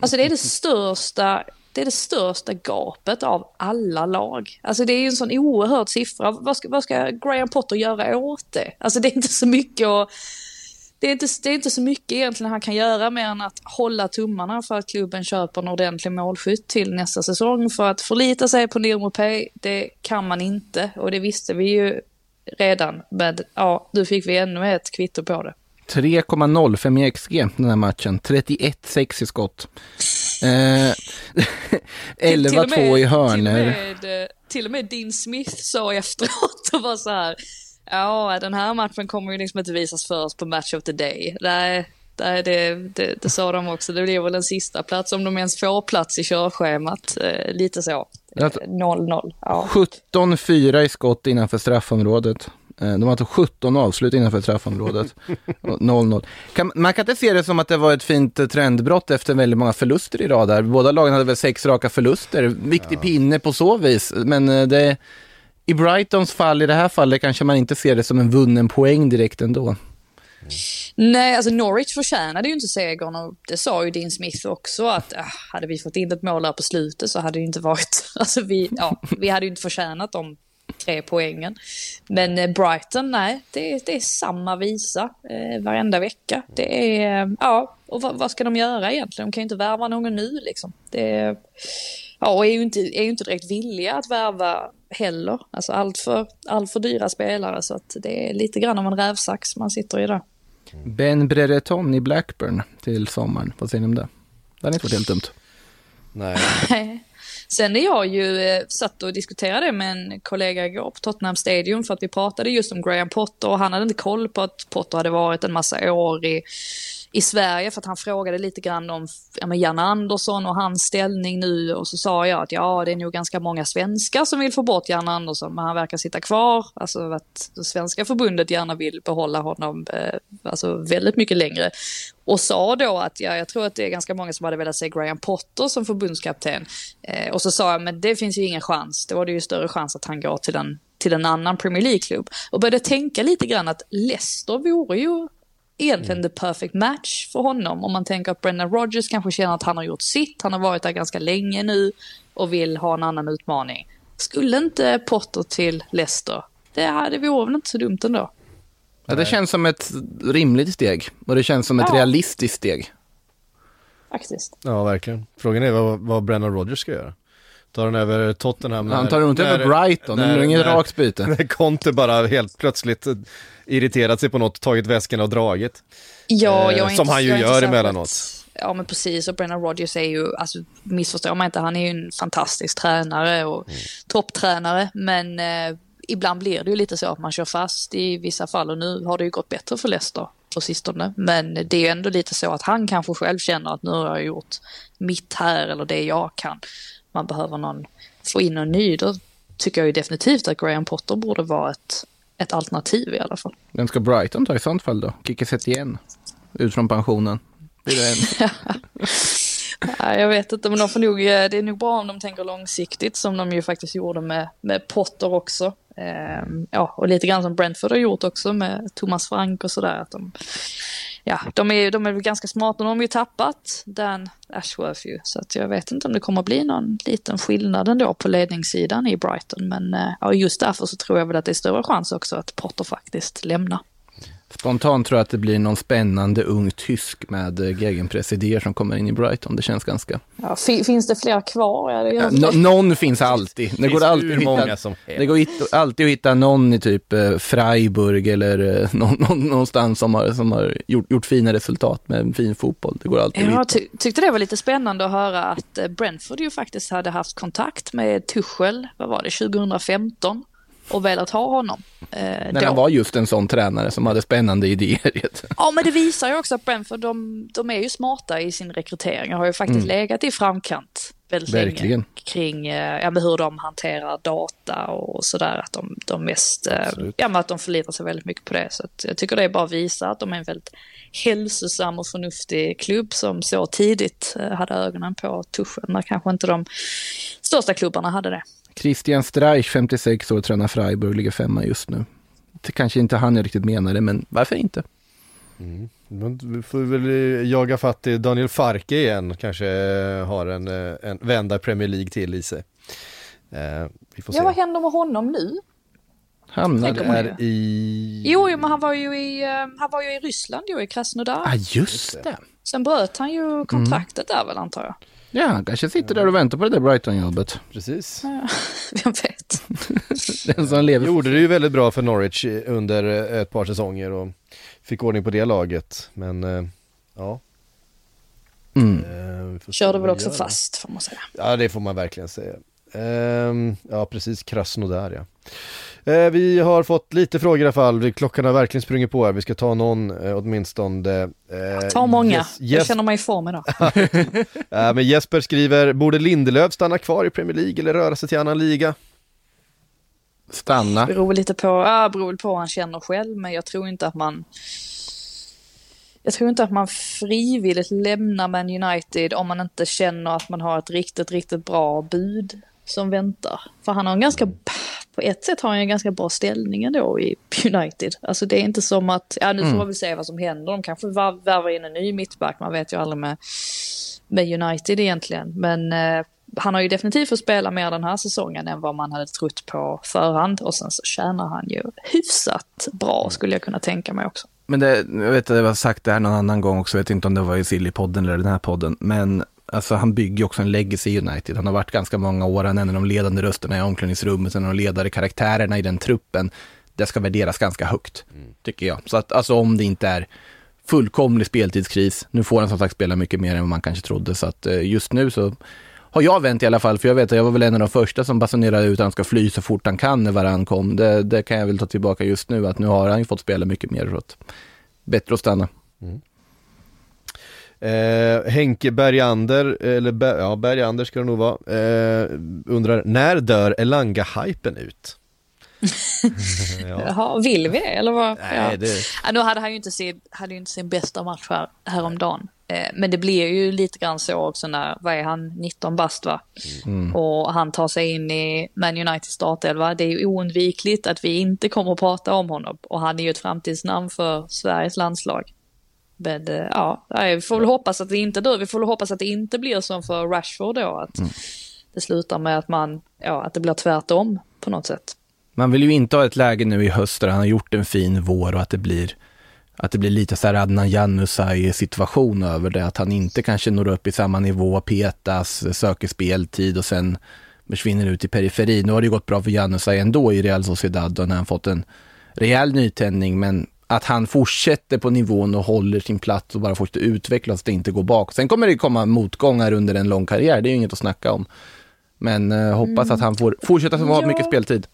B: Alltså det är det största, det är det största gapet av alla lag. Alltså det är ju en sån oerhörd siffra. Vad ska, vad ska Graham Potter göra åt det? Alltså det är inte så mycket att det är, inte, det är inte så mycket egentligen han kan göra mer än att hålla tummarna för att klubben köper en ordentlig målskytt till nästa säsong. För att förlita sig på Nirmo Pay, det kan man inte. Och det visste vi ju redan. Men ja, nu fick vi ännu ett kvitto på det.
C: 3,05 i XG den här matchen. 31-6 i skott. Eh, 11-2 i hörner.
B: Till och, med, eh, till och med Dean Smith sa efteråt och var så här. Ja, den här matchen kommer ju liksom inte visas först på Match of the Day. Nej, nej det, det, det sa de också. Det blir väl en sista plats om de ens får plats i körschemat. Eh, lite så. Eh,
C: Alltså-
B: 0-0. Ja.
C: 17-4 i skott innanför straffområdet. Eh, De har alltså 17 avslut innanför straffområdet. Och 0-0. Kan, man kan inte se det som att det var ett fint eh, trendbrott efter väldigt många förluster i rad där. Båda lagen hade väl sex raka förluster. Viktig pinne på så vis. Men eh, det, i Brightons fall, i det här fallet, kanske man inte ser det som en vunnen poäng direkt ändå.
B: Nej, alltså Norwich förtjänade ju inte segern och det sa ju Dean Smith också att äh, hade vi fått in ett mål där på slutet så hade det inte varit, alltså vi, ja, vi hade ju inte förtjänat de tre poängen. Men eh, Brighton, nej, det, det är samma visa eh, varenda vecka. Det är, eh, ja, och vad, vad ska de göra egentligen? De kan ju inte värva någon nu liksom. Det är, ja, och är ju inte, är ju inte direkt villiga att värva heller. Alltså allt för, allt för dyra spelare så att det är lite grann av en rävsax man sitter i där.
C: Ben Brereton i Blackburn till sommaren. Vad säger ni om det? Det hade inte varit helt dumt.
A: Nej.
B: Sen är jag ju eh, satt och diskuterade med en kollega igår på Tottenham Stadium för att vi pratade just om Graham Potter och han hade inte koll på att Potter hade varit en massa år i, i Sverige för att han frågade lite grann om ja, men Jan Andersson och hans ställning nu och så sa jag att ja det är nog ganska många svenskar som vill få bort Jan Andersson men han verkar sitta kvar. Alltså att det svenska förbundet gärna vill behålla honom eh, alltså väldigt mycket längre. Och sa då att ja, jag tror att det är ganska många som hade velat se Graham Potter som förbundskapten. Eh, och så sa jag, men det finns ju ingen chans. Då var det ju större chans att han går till en, till en annan Premier League-klubb. Och började tänka lite grann att Leicester vore ju egentligen the perfect match för honom. Om man tänker att Brendan Rodgers kanske känner att han har gjort sitt. Han har varit där ganska länge nu och vill ha en annan utmaning. Skulle inte Potter till Leicester? Det, hade vore väl inte så dumt ändå.
C: Ja, det känns som ett rimligt steg och det känns som ett
B: Ja.
C: realistiskt steg.
B: faktiskt.
A: Ja, verkligen. Frågan är vad, vad Brennan Rodgers ska göra. Tar han över Tottenham?
C: Han tar inte
A: när-
C: över Brighton, det blir inget rakt byte.
A: När Conte bara helt plötsligt irriterat sig på något, tagit väskorna och dragit.
B: Ja,
A: Eh,
B: jag är
A: som
B: inte,
A: han ju
B: är
A: gör emellanåt.
B: Ja, men precis. Och Brennan Rodgers är ju, alltså missförstå mig inte, han är ju en fantastisk tränare och
A: Mm.
B: topptränare. Men eh, ibland blir det ju lite så att man kör fast i vissa fall och nu har det ju gått bättre för Leicester på sistone. Men det är ju ändå lite så att han kanske själv känner att nu har jag gjort mitt här eller det jag kan. Man behöver någon, få in någon ny. Då tycker jag ju definitivt att Graham Potter borde vara ett, ett alternativ i alla fall.
C: Vem ska Brighton ta i sånt fall då? Kicke igen ut från pensionen. Blir det en...
B: Nej, jag vet inte, men de får nog, eh, det är nog bra om de tänker långsiktigt som de ju faktiskt gjorde med, med Potter också. Ehm, ja, och lite grann som Brentford har gjort också med Thomas Frank och sådär. Att de, ja, de är, de är väl ganska smarta, de har ju tappat Dan Ashworth ju. Så att jag vet inte om det kommer bli någon liten skillnad ändå på ledningssidan i Brighton. Men eh, ja, just därför så tror jag väl att det är större chans också att Potter faktiskt lämnar.
C: Spontant tror jag att det blir någon spännande ung tysk med eh, gegenpressidéer som kommer in i Brighton. Det känns ganska...
B: Ja, fi- finns det fler kvar? Ja, det
C: Ja, nå- någon finns alltid. Det går alltid att
A: många
C: hitta, det går hit, alltid att hitta någon i typ eh, Freiburg eller eh, någon, någon, någonstans som har, som har gjort, gjort fina resultat med en fin fotboll. Det går alltid.
B: Jag ty tyckte det var lite spännande att höra att eh, Brentford ju faktiskt hade haft kontakt med Tuchel, vad var det, 2015 och velat ha honom. Eh,
C: När
B: då.
C: han var just en sån tränare som hade spännande idéer.
B: Ja, men det visar ju också att Brentford, de, de är ju smarta i sin rekrytering och har ju faktiskt legat i framkant väldigt
C: Verkligen.
B: länge kring eh, ja, men hur de hanterar data och sådär. Att de, de mest, eh, ja, men att de förlitar sig väldigt mycket på det. Så att jag tycker det bara visar att de är en väldigt hälsosam och förnuftig klubb som så tidigt eh, hade ögonen på Tuchel när kanske inte de största klubbarna hade det.
C: Christian Streich, 56 år, tränar Freiburg, ligger femma just nu. Det kanske inte han riktigt menade, men varför inte?
A: Men Vi får väl eh, jaga fatt i Daniel Farke igen, kanske eh, har en, eh, en vända Premier League till i sig. Eh, vi får se.
B: Ja, vad händer med honom nu?
C: Hamnade...
B: Tänker man ju.
A: är i...
B: Jo, jo, men han var ju i, han var ju i Ryssland ju, i Krasnodar.
C: Ah, just det.
B: Sen bröt han ju kontraktet där väl antar jag.
C: Ja, han kanske sitter där och väntar på det där Brighton-jobbet.
A: Precis.
B: Vem vet?
C: Den som lever.
A: Gjorde det ju väldigt bra för Norwich under eh, ett par säsonger och fick ordning på det laget. Men eh, ja.
C: Mm.
A: eh,
B: Körde väl också
A: gör.
B: fast får man säga.
A: Ja, det får man verkligen säga. Ehm, ja, precis. Krasnodar ja. Eh, vi har fått lite frågor i alla fall. Klockan har verkligen sprungit på här. Vi ska ta någon eh, åtminstone. Eh,
B: Ta många.
A: Jes-
B: Jag
A: Jes-
B: känner mig i form idag.
A: Eh, men Jesper skriver, borde Lindelöf stanna kvar i Premier League eller röra sig till annan liga?
C: Stanna.
B: Beror lite på, ja, beror på hur han känner själv, men jag tror inte att man jag tror inte att man frivilligt lämnar Man United om man inte känner att man har ett riktigt, riktigt bra bud som väntar. För han har en ganska, på ett sätt har han en ganska bra ställning ändå i United. Alltså det är inte som att, ja nu får man väl se vad som händer. De kanske var- värvar in en ny mittback, man vet ju aldrig med, med United egentligen. Men eh, han har ju definitivt fått spela mer den här säsongen än vad man hade trott på förhand. Och sen så tjänar han ju hyfsat bra skulle jag kunna tänka mig också.
C: Men det, jag vet att jag har sagt det här någon annan gång också, jag vet inte om det var i Silly-podden eller den här podden, men alltså han bygger också en legacy i United. Han har varit ganska många år, han är en av de ledande rösterna i omklädningsrummet, en av de ledande karaktärerna i den truppen. Det ska värderas ganska högt, tycker jag. Så att alltså om det inte är fullkomlig speltidskris, nu får han som sagt spela mycket mer än vad man kanske trodde, så att eh, just nu så har jag vänt i alla fall, för jag vet att jag var väl en av de första som basunerade ut att han ska fly så fort han kan när varann kom. Det, det kan jag väl ta tillbaka just nu, att nu har han ju fått spela mycket mer, så att bättre att stanna.
A: Eh, Henke Bergander, eller Ber- ja, Bergander ska det nog vara, eh, undrar, när dör Elanga-hypen ut? ja.
B: Jaha, vill vi det eller vad?
A: Nej,
B: ja.
A: det,
B: Ja, nu hade han ju inte sin, hade ju inte sin bästa match här, häromdagen. Eh, men det blir ju lite grann så också när, vad är han, 19 bast va? Och han tar sig in i Man United startelva. Det är ju oundvikligt att vi inte kommer att prata om honom. Och han är ju ett framtidsnamn för Sveriges landslag. Men eh, ja, vi får väl hoppas att det inte dör. Vi får väl hoppas att det inte blir som för Rashford då. Att det slutar med att man, ja, att det blir tvärtom på något sätt.
C: Man vill ju inte ha ett läge nu i höst där han har gjort en fin vår och att det blir att det blir lite så här Adnan Januzaj situation över det, att han inte kanske når upp i samma nivå, petas, söker speltid och sen försvinner ut i periferin. Nu har det gått bra för Januzaj ändå i Real Sociedad och när han fått en rejäl nytändning, men att han fortsätter på nivån och håller sin plats och bara fortsätter utvecklas och inte går bak. Sen kommer det komma motgångar under en lång karriär, det är ju inget att snacka om. Men eh, hoppas att han får fortsätta ha
B: Ja.
C: mycket speltid.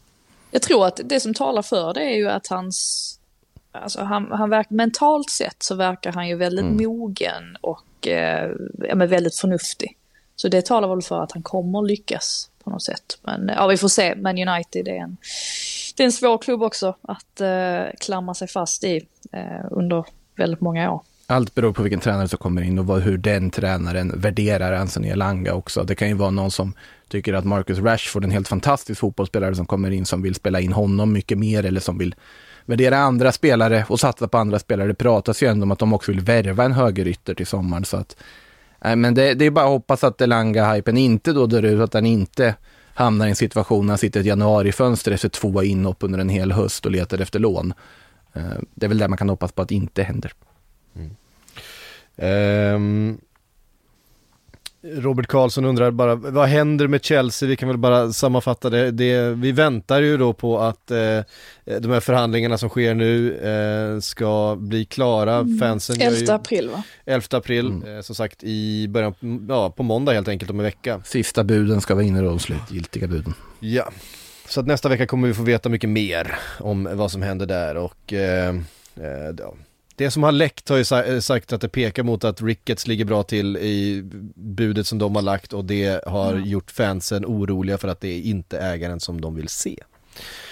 B: Jag tror att det som talar för det är ju att hans, alltså han, han verkar, mentalt sett så verkar han ju väldigt mogen och eh, ja, men väldigt förnuftig. Så det talar väl för att han kommer lyckas på något sätt. Men ja, vi får se. Men United är en, det är en svår klubb också att eh, klamra sig fast i eh, under väldigt många år.
C: Allt beror på vilken tränare som kommer in och vad, hur den tränaren värderar Anthony Elanga också. Det kan ju vara någon som tycker att Marcus Rashford är en helt fantastisk fotbollsspelare som kommer in som vill spela in honom mycket mer eller som vill värdera andra spelare och satsa på andra spelare. Det pratas ju ändå om att de också vill värva en högerytter till sommaren. Så att, äh, men det, det är bara att hoppas att Elanga-hypen inte då dör ut, att den inte hamnar i en situation när han sitter i ett januarifönster efter två inhopp under en hel höst och letar efter lån. Eh, det är väl det man kan hoppas på att det inte händer. Mm.
A: Ehm, Robert Karlsson undrar bara, vad händer med Chelsea? Vi kan väl bara sammanfatta det. det vi väntar ju då på att eh, de här förhandlingarna som sker nu eh, ska bli klara. Fansen gör
B: 11
A: ju,
B: april va?
A: 11 april, eh, som sagt i början, ja på måndag helt enkelt om en vecka.
C: Sista buden ska vara inne då, de slutgiltiga buden.
A: Ja, så att nästa vecka kommer vi få veta mycket mer om vad som händer där och eh, eh, ja. Det som har läckt har ju sa- sagt att det pekar mot att Ricketts ligger bra till i budet som de har lagt och det har gjort fansen oroliga för att det är inte ägaren som de vill se.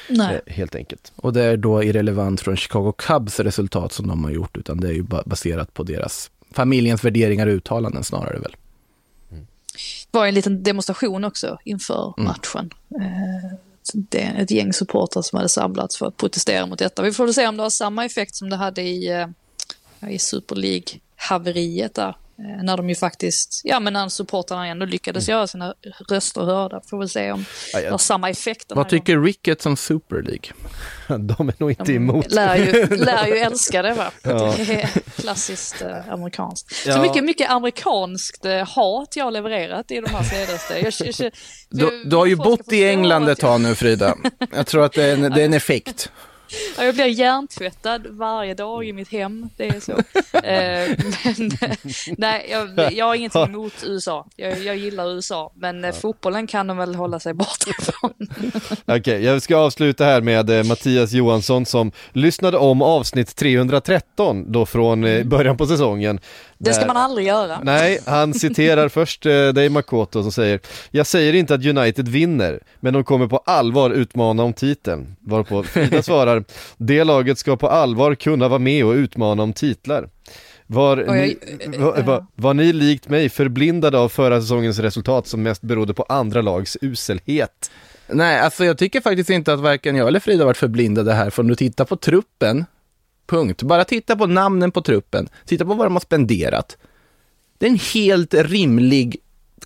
B: Nej.
A: Eh, helt enkelt.
C: Och det är då irrelevant från Chicago Cubs resultat som de har gjort, utan det är ju ba- baserat på deras familjens värderingar och uttalanden snarare väl.
B: Det var en liten demonstration också inför matchen. Eh, det är ett gäng supportrar som hade samlats för att protestera mot detta. Vi får väl se om det har samma effekt som det hade i, eh, i Super League-haveriet där. Eh, När de ju faktiskt, ja men när supportrarna ändå lyckades göra sina röster hörda. Får väl se om
A: Ja, jag-
B: har samma effekt.
C: Vad
B: här gången.
C: tycker Ricketts om Super League?
A: De är nog inte emot.
B: Lär ju, lär ju älska det va?
A: Ja.
B: Det är klassiskt eh, amerikanskt.
A: Ja.
B: Så mycket, mycket amerikanskt eh, hat jag har levererat i de här senaste. Jag, jag, jag,
C: Du, du har ju bott i England ett tag nu Frida. Jag tror att det är en, det är en effekt.
B: Ja, jag blir hjärntvättad varje dag i mitt hem, det är så. eh, men nej, jag, jag har ingenting emot USA. Jag, jag gillar USA, men eh, fotbollen kan de väl hålla sig borta ifrån.
A: Okej, jag ska avsluta här med eh, Mattias Johansson som lyssnade om avsnitt 313 då från början på säsongen.
B: Det ska
A: Där-
B: man aldrig göra.
A: Nej, han citerar först eh, dig Makoto som säger Jag säger inte att United vinner, men de kommer på allvar utmana om titeln. Varpå Frida svarar Det laget ska på allvar kunna vara med och utmana om titlar. Var, ni,
B: jag-
A: var, var, var ni likt mig förblindade av förra säsongens resultat som mest berodde på andra lags uselhet?
C: Nej, alltså jag tycker faktiskt inte att varken jag eller Frida varit förblindade här, för om du tittar på truppen, punkt. Bara titta på namnen på truppen, titta på vad de har spenderat. Det är en helt rimlig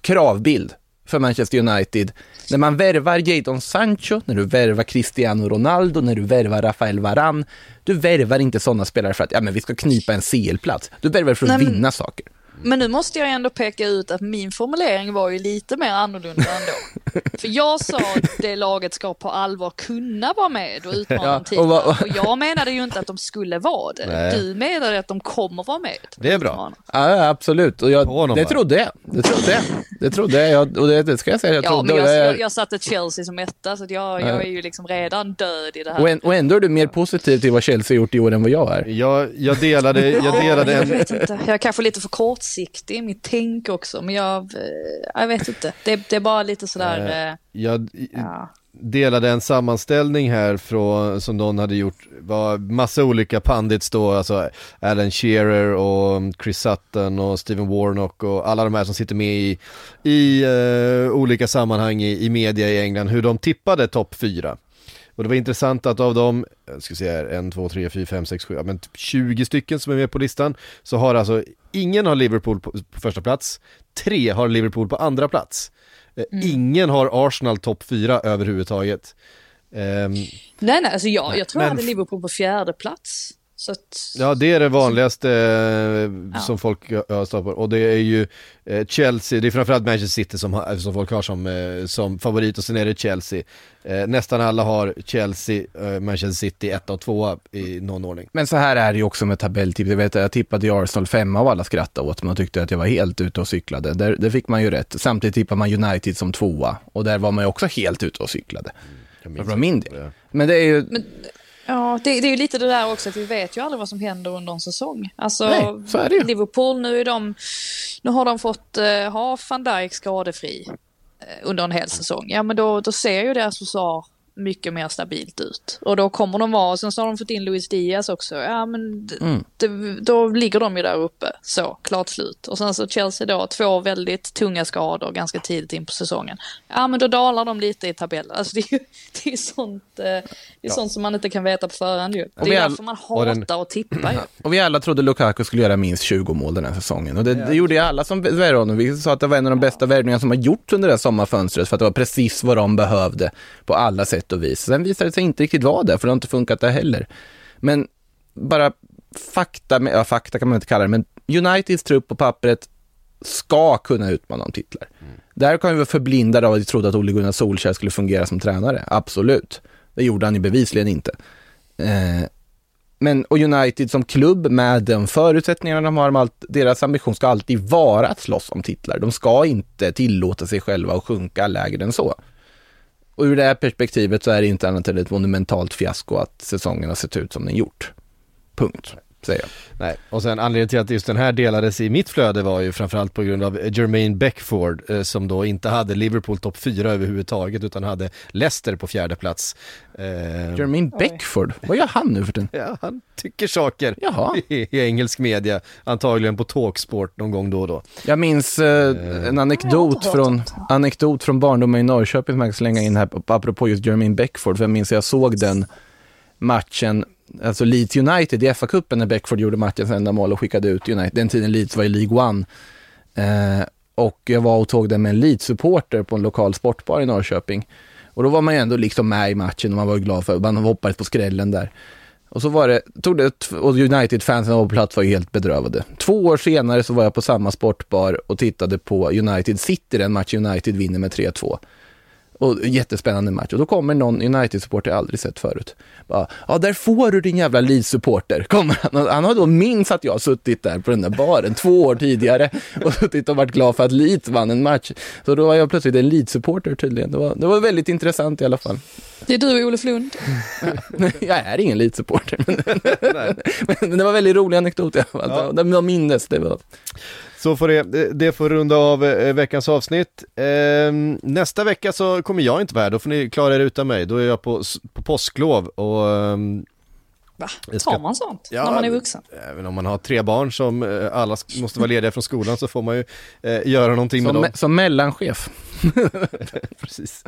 C: kravbild för Manchester United. När man värvar Jadon Sancho, när du värvar Cristiano Ronaldo, när du värvar Rafael Varan. Du värvar inte sådana spelare för att ja, men vi ska knipa en CL-plats. Du värvar för att
B: Nej,
C: vinna saker.
B: Men nu måste jag ändå peka ut att min formulering var ju lite mer annorlunda ändå. För jag sa att det laget ska på allvar kunna vara med och utmana
C: Ja, och
B: Och jag menade ju inte att de skulle vara det.
A: Nej.
B: Du menade att de kommer vara med.
A: Det är bra.
C: Ja, absolut. Och jag,
A: honom,
C: det trodde jag. Det trodde jag. Det trodde jag. Och det, det ska jag säga. Jag
B: Ja,
C: trodde.
B: men jag,
C: jag-
B: jag, jag satte Chelsea som etta så att jag, jag är ju liksom redan död i det här.
C: Och, en, och ändå är du mer positiv till vad Chelsea gjort i år än vad jag är.
A: Jag, jag delade, jag delade
B: jag
A: en,
B: vet inte. Jag är kanske lite för kortsiktig i mitt tänk också, men jag, eh, jag vet inte. Det, det är bara lite sådär, eh,
A: jag
B: ja.
A: delade en sammanställning här från, som någon hade gjort, var massa olika pandits då, alltså Alan Shearer och Chris Sutton och Steven Warnock och alla de här som sitter med i, i eh, olika sammanhang i, i media i England, hur de tippade topp fyra. Och det var intressant att av dem, jag ska se här, en, två, tre, fyra, fem, sex, sju, ja, men typ 20 stycken som är med på listan, så har alltså ingen har Liverpool på, på första plats, tre har Liverpool på andra plats. Eh, Ingen har Arsenal topp fyra överhuvudtaget. Ehm,
B: Nej, nej, alltså jag, jag tror
A: Men-
B: jag hade Liverpool på fjärde plats. Så att,
A: Ja, det är det vanligaste eh, som folk har stått på. Och det är ju eh, Chelsea, det är framförallt Manchester City som, som folk har som, eh, som favorit och sen är det Chelsea. Eh, nästan alla har Chelsea, Manchester City 1 och 2 i någon ordning.
C: Men så här är det ju också med tabelltips. Jag vet jag tippade i Arsenal femma och alla skrattade åt mig och tyckte att jag var helt ute och cyklade. Där, där fick man ju rätt. Samtidigt tippade man United som tvåa och där var man ju också helt ute och cyklade. För min del. Men det är ju...
B: Men, ja, det, det är ju lite det där också att vi vet ju aldrig vad som händer under en säsong. Alltså,
C: Nej, så är det ju.
B: Liverpool, nu är de, nu har de fått uh, ha van Dijk skadefri eh, under en hel säsong. Ja, men då, då ser ju deras försvar mycket mer stabilt ut. Och då kommer de vara, och sen så har de fått in Luis Diaz också. Ja, men
C: Mm.
B: d- då ligger de ju där uppe. Så, klart slut. Och sen så Chelsea då, två väldigt tunga skador ganska tidigt in på säsongen. Ja, men då dalar de lite i tabellen. Alltså det är ju det är sånt, eh, det är sånt som man inte kan veta på förhand ju. Det är
C: all-
B: därför man
A: och den-
B: hatar att tippa ju.
C: Och vi alla trodde Lukaku skulle göra minst 20 mål den här säsongen. Och det, det gjorde ju alla som värvade honom. Vi sa att det var en av de bästa värvningarna som har gjorts under det här sommarfönstret för att det var precis vad de behövde på alla sätt och vis. Sen visade det sig inte riktigt vara det, för det har inte funkat där heller. Men bara fakta, med, ja fakta kan man inte kalla det, men Uniteds trupp på pappret ska kunna utmana om titlar. Där kan vi vara förblindade av att vi trodde att Ole Gunnar Solskjaer skulle fungera som tränare, absolut. Det gjorde han ju bevisligen inte. Eh, men och United som klubb med de förutsättningarna de har, allt, deras ambition ska alltid vara att slåss om titlar. De ska inte tillåta sig själva att sjunka lägre än så. Och ur det här perspektivet så är det inte annat än ett monumentalt fiasko att säsongen har sett ut som den gjort. Punkt, säger jag.
A: Nej, och sen anledningen till att just den här delades i mitt flöde var ju framförallt på grund av Jermaine Beckford eh, som då inte hade Liverpool topp 4 överhuvudtaget utan hade Leicester på fjärde plats. Eh,
C: Jermaine Beckford, vad gör han nu för tiden?
A: Ja, han tycker saker
C: Jaha.
A: i, i engelsk media, antagligen på Talksport någon gång då och då.
C: Jag minns eh, en anekdot från, anekdot från barndomen i Norrköping som jag kan slänga in här, apropå just Jermaine Beckford, för jag minns att jag såg den matchen, alltså Leeds United i FA-cupen när Beckford gjorde matchens enda mål och skickade ut United, den tiden Leeds var i League One. Eh, och jag var och tog den med en Leeds-supporter på en lokal sportbar i Norrköping. Och då var man ju ändå liksom med i matchen och man var ju glad för, man hoppades på skrällen där. Och så var det, tog det, och United-fansen på plats var ju helt bedrövade. Två år senare så var jag på samma sportbar och tittade på United City, den match United vinner med 3-2. Och jättespännande match. Och då kommer någon United-supporter jag aldrig sett förut. Bara, ja, där får du din jävla Leeds-supporter. Kommer han. Han har då minns att jag har suttit där på den där baren två år tidigare och suttit och varit glad för att Leeds vann en match. Så då var jag plötsligt en Leeds-supporter tydligen. Det var, det var väldigt intressant i alla fall.
B: Det är du och Olof Lund.
C: Jag är ingen Leeds-supporter. Men, men det var en väldigt rolig anekdot i alla fall. Ja. Jag minnes det. Var.
A: Så får det, det- får runda av eh, veckans avsnitt. Ehm, nästa vecka så kommer jag inte vara här, då får ni klara er utan mig. Då är jag på, på påsklov och ehm,
B: Va? Tar man sånt
A: Ja,
B: när man är vuxen?
A: även om man har tre barn som eh, alla måste vara lediga från skolan så får man ju eh, göra någonting med
C: Som,
A: dem.
C: me- som mellanchef.
A: Precis.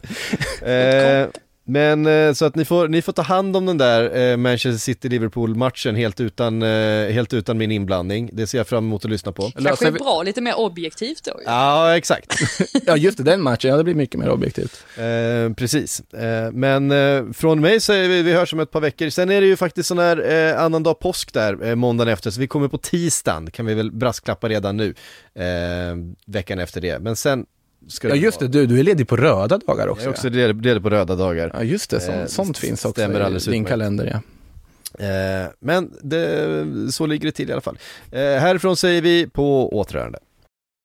A: Eh, men eh, så att ni får, ni får ta hand om den där eh, Manchester City-Liverpool-matchen helt utan, eh, helt utan min inblandning. Det ser jag fram emot att lyssna på.
B: Kanske är bra, lite mer objektivt då ju.
A: Ja, exakt.
C: Ja, just det, den matchen. Ja, det blir mycket mer objektivt.
A: Eh, precis. Eh, men eh, från mig så är vi, vi hörs om ett par veckor. Sen är det ju faktiskt sån här eh, annandag påsk där, eh, måndagen efter, så vi kommer på tisdagen, kan vi väl brasklappa redan nu, eh, veckan efter det. Men sen ska
C: Ja, just det. Du, du är ledig på röda dagar också.
A: Jag är också ledig ledig på röda dagar.
C: Ja, just det. Sånt,
A: Eh,
C: sånt finns också i din kalender. Ja.
A: Eh, men det, så ligger det till i alla fall. Eh, härifrån säger vi på återhörande.